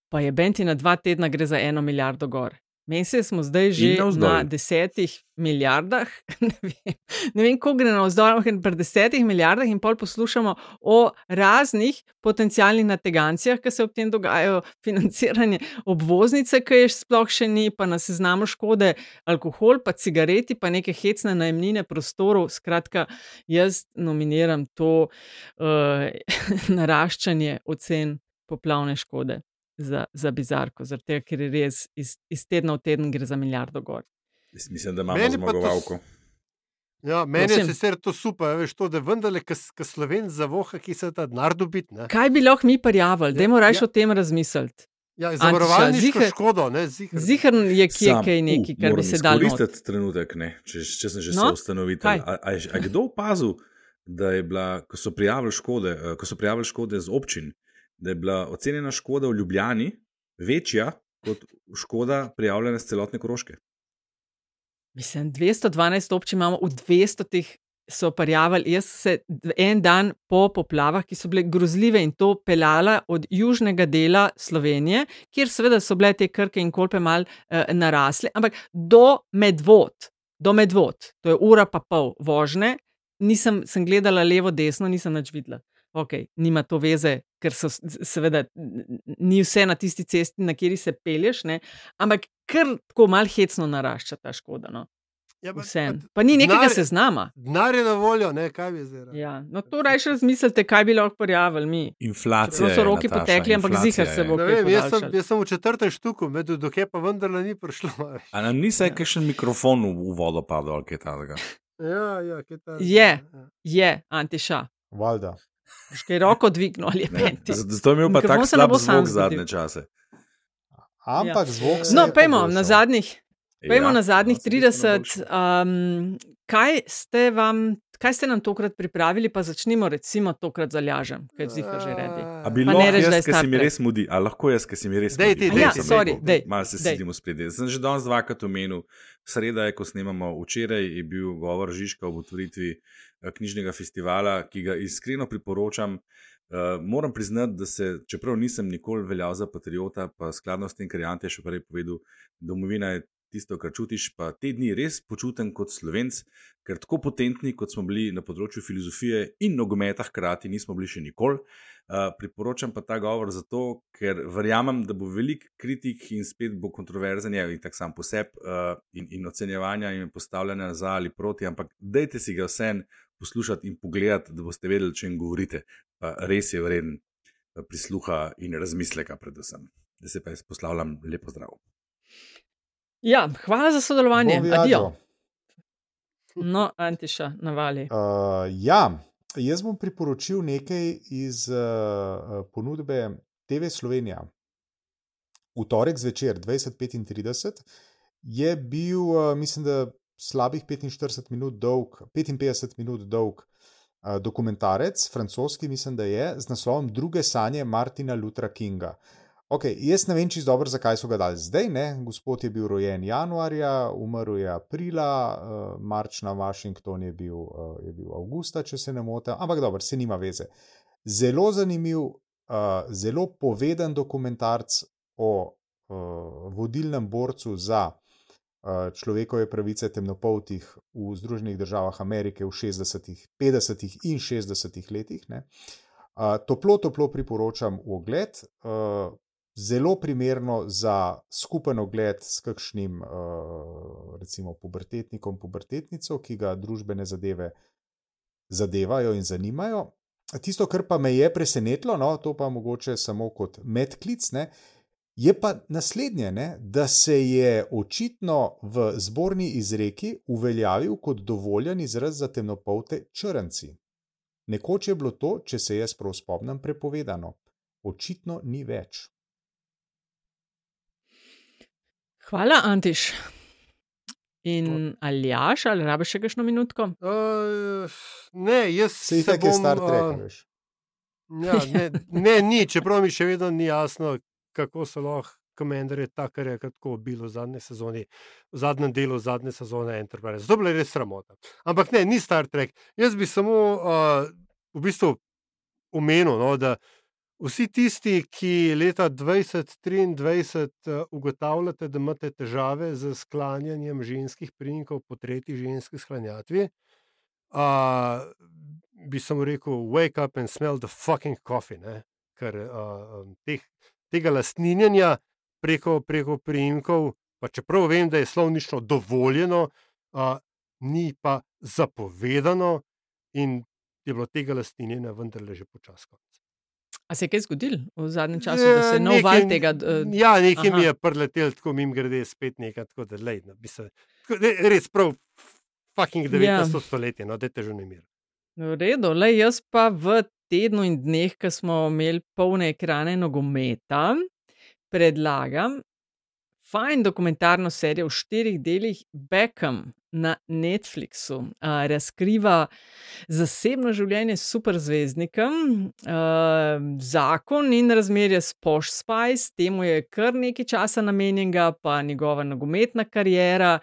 Pa je Benti na dva tedna gre za eno milijardo gor. Mesec smo zdaj že na desetih milijardah, ne vem, ne vem kako gre navzdol, ampak pri desetih milijardah in pol poslušamo o raznih potencijalnih nategancijah, ki se ob tem dogajajo, financiranje obvoznice, ki je sploh še ni, pa na seznamu škode alkohol, pa cigareti, pa neke hecne najemnine prostorov. Skratka, jaz nominiram to uh, naraščanje ocen poplavne škode za, za bizarko, zaradi tega, ker je res iz, iz tedna v teden gre za milijardo gor. Jaz mislim, da imamo zmagovalko. Ja, meni je Prosim. sicer to super, veš, to, da vendarle, ki sloven za voha, ki se ta denar dobiti. ne. Kaj bi lahko mi prijavili? Ja, Dajmo raje ja. o tem razmisliti. Ja, zavarovalniško ziher- škodo, ne ziher. Ziher je kje Sam, kaj neki, kar bi se dal. not. izkoristiti trenutek, ne, če, če sem že No, soustanovitelj. kaj? A, a, je- a je kdo opazil, da je bila, ko so prijavili škode, eh, ko so prijavili škode z občin, da je bila ocenjena škoda v Ljubljani večja kot škoda prijavljena z celotne krožke? Mislim, 212 občin imamo, v 200 teh so prijavili. Jaz se en dan po poplavah, ki so bile grozljive in to peljala od južnega dela Slovenije, kjer seveda so bile te krke in kolpe mal uh, narasle, ampak do medvod, do medvod, to je ura pa pol vožnje, nisem sem gledala levo, desno, nisem nič videla. Ok, nima to veze, ker so seveda ni vse na tisti cesti, na kateri se pelješ, ne? ampak kar tako mal hecno narašča ta škoda. No? Ja, pa- Vsem. Pa ni nekega denar- seznama. Denar je na voljo, ne, kaj bi zdaj. Ja. No, to raje razmislite, kaj bi lahko prijavili mi. Inflacija. Čeprav so je, roki Nataša, potekli, ampak ziher se bo. Vem, jaz, sem, jaz sem v četrtem štuku, med dokaj pa vendarle ni prišlo. A nam ni se kakšen mikrofon v, v vodo padel ali kaj takega? Ja, ja, kaj ta. Je. Je, Antiša. Valjda. Boš kaj roko dvignil ali Ne, menti. Zato je imel pa Mikrofon tak se ne slab zvok zadnje čase. Ampak Ja. zvok se No, je pejmo na zadnjih. Pejmo Ja, na zadnjih no, se bistveno 30. Um, kaj, ste vam, kaj ste nam tokrat pripravili, pa začnimo recimo tokrat zalažem, kaj ziha že redi. A bi Pa ne lahko reč, da je jaz, ki se mi res mudi, a lahko jaz, ki se mi res Dej mudi. to dej Ja, sem sorry, rekel. dej, Malo se dej. sedimo spredje. Sem že danes dvakrat omenil, sreda je, ko snemamo, včeraj je bil govor Žižka ob otvoritvi eh, knjižnega festivala, ki ga iskreno priporočam. Uh, moram priznati, da se, čeprav nisem nikoli veljal za patriota, pa skladno s tem, kar je Ante še prej povedal, domovina je tisto, kar čutiš, pa te dni res počutim kot slovenc, ker tako potentni, kot smo bili na področju filozofije in nogometa, hkrati nismo bili še nikoli. Uh, priporočam pa ta govor zato, ker verjamem, da bo veliko kritik in spet bo kontroverzen, je in tako sam poseb uh, in, in ocenjevanja in postavljanja za ali proti, ampak dajte si ga vsem poslušati in pogledati, da boste vedeli, če jim govorite. Pa res je vreden eh, prisluha in razmisleka, predvsem. Da se pa jaz poslavljam, lepo zdrav. Ja, hvala za sodelovanje. Adijo. No, Antiša, navali. Uh, ja, jaz bom priporočil nekaj iz uh, ponudbe TV Slovenija. V torek zvečer 20:35 je bil, uh, mislim, da slabih 45 minut dolg, 55 minut dolg uh, dokumentarec, francoski, mislim, da je, z naslovom Druge sanje Martina Lutra Kinga. Okay, jaz ne vem čisto dobro, zakaj so ga dali zdaj. Ne? Gospod je bil rojen januarja, umrl je aprila, uh, marč na Washington je bil, uh, je bil avgusta, če se ne motim, ampak dobro, se nima veze. Zelo zanimiv, uh, zelo poveden dokumentarc o uh, vodilnem borcu za uh, človekove pravice temnopoltih v Združenih državah Amerike v 60., 50. in 60. letih. Uh, toplo, toplo priporočam v ogled. Uh, Zelo primerno za skupen ogled s kakšnim, uh, recimo, pubertetnikom, pubertetnico, ki ga družbene zadeve zadevajo in zanimajo. Tisto, kar pa me je presenetilo, no, to pa mogoče samo kot medklic, ne, je pa naslednje, ne, da se je očitno v zborni izreki uveljavil kot dovoljen izraz za temnopolte črnci. Nekoč je bilo to, če se jaz prav spomnim, prepovedano. Očitno ni več. Hvala, Antiš. In Aljaš, ali rabiš še kakšno minutko? Uh, ne, jaz Se je bom, Star Trek, a, veš. Ja, ne, ne, ni, čeprav mi še vedno ni jasno, kako so lahko komendarje tako je tako bilo v zadnji sezoni, v zadnjem delu zadnje sezone Enterprise. To je bila res sramota. Ampak ne, ni Star Trek. Jaz bi samo uh, v bistvu omenil, no, da vsi tisti, ki leta 2023 uh, ugotavljate, da imate težave z sklanjanjem ženskih priimkov po tretji ženski sklanjatvi, uh, bi samo rekel, wake up and smell the fucking coffee, ne? ker uh, teh, tega lastninjanja preko, preko priimkov, pa čeprav vem, da je slovnično dovoljeno, uh, ni pa zapovedano in je bilo tega lastninjenja vendarle že počasko. A se je kaj zgodilo v zadnjem času, da se je nov val tega? Uh, Ja, nekaj mi aha. je preletel, tako mim grede spet nekaj, tako da lej, no, bi se, tako, res prav fucking 19. Ja. Ja. stoletje, no, dajte že nemir. V redu, le jaz pa v tednu in dneh, ko smo imeli polne ekrane nogometa, predlagam fajn dokumentarno serijo v štirih delih Beckham na Netflixu. Uh, razkriva zasebno življenje superzvezdnika, zakon in razmerje s Posh Spice, temu je kar nekaj časa namenjenega, pa njegova nogometna karijera.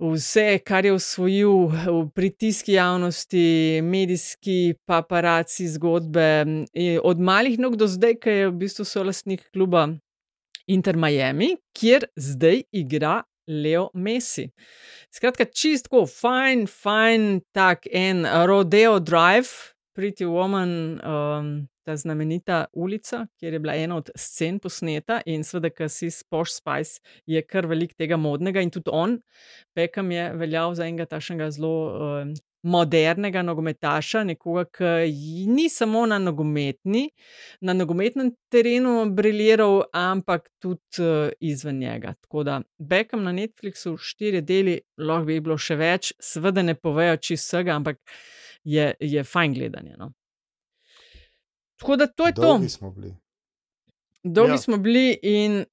Vse, kar je usvojil v pritiski javnosti, medijski paparaci zgodbe, od malih nog do zdaj, ki je v bistvu solastnik kluba Inter Miami, kjer zdaj igra Leo Messi. Skratka, čistko, fajn, fajn, tak en Rodeo Drive, Pretty Woman, um, ta znamenita ulica, kjer je bila ena od scen posneta in seveda, ker si Sposh Spice, je kar velik tega modnega in tudi on, Pekam je veljal za enega tašnega zelo um, modernega nogometaša, nekoga, ki ni samo na nogometni, na nogometnem terenu briljiral, ampak tudi uh, izven njega. Tako da Beckham na Netflixu, štiri deli, lahko bi bilo še več, seveda ne povejo čisto vsega, ampak je, je fajn gledanje. No. Tako da to je Dolgi to. smo bili. Dolgi Ja. smo bili in.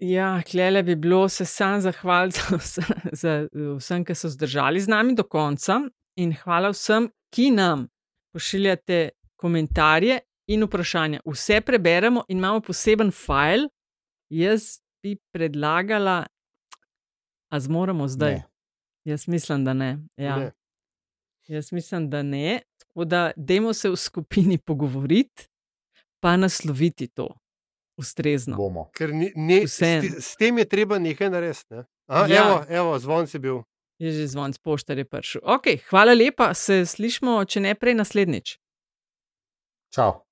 Ja, klele bi bilo se sam zahvaliti za, vse- za vsem, ki so zdržali z nami do konca, in hvala vsem, ki nam pošiljate komentarje in vprašanja. Vse preberemo in imamo poseben file. Jaz bi predlagala, a zmoremo zdaj. Ne. Jaz mislim, da ne. Ja. Ne. Jaz mislim, da ne. Tako da, dajmo se v skupini pogovoriti, pa nasloviti to ustrezno. Bomo. Ker ni, ni, s, s tem je treba nekaj narediti. Ne? A, Ja. Evo, evo, zvon si bil. Je že zvon, poštar je prišel. Ok, hvala lepa, se slišmo, če ne prej naslednjič. Čau.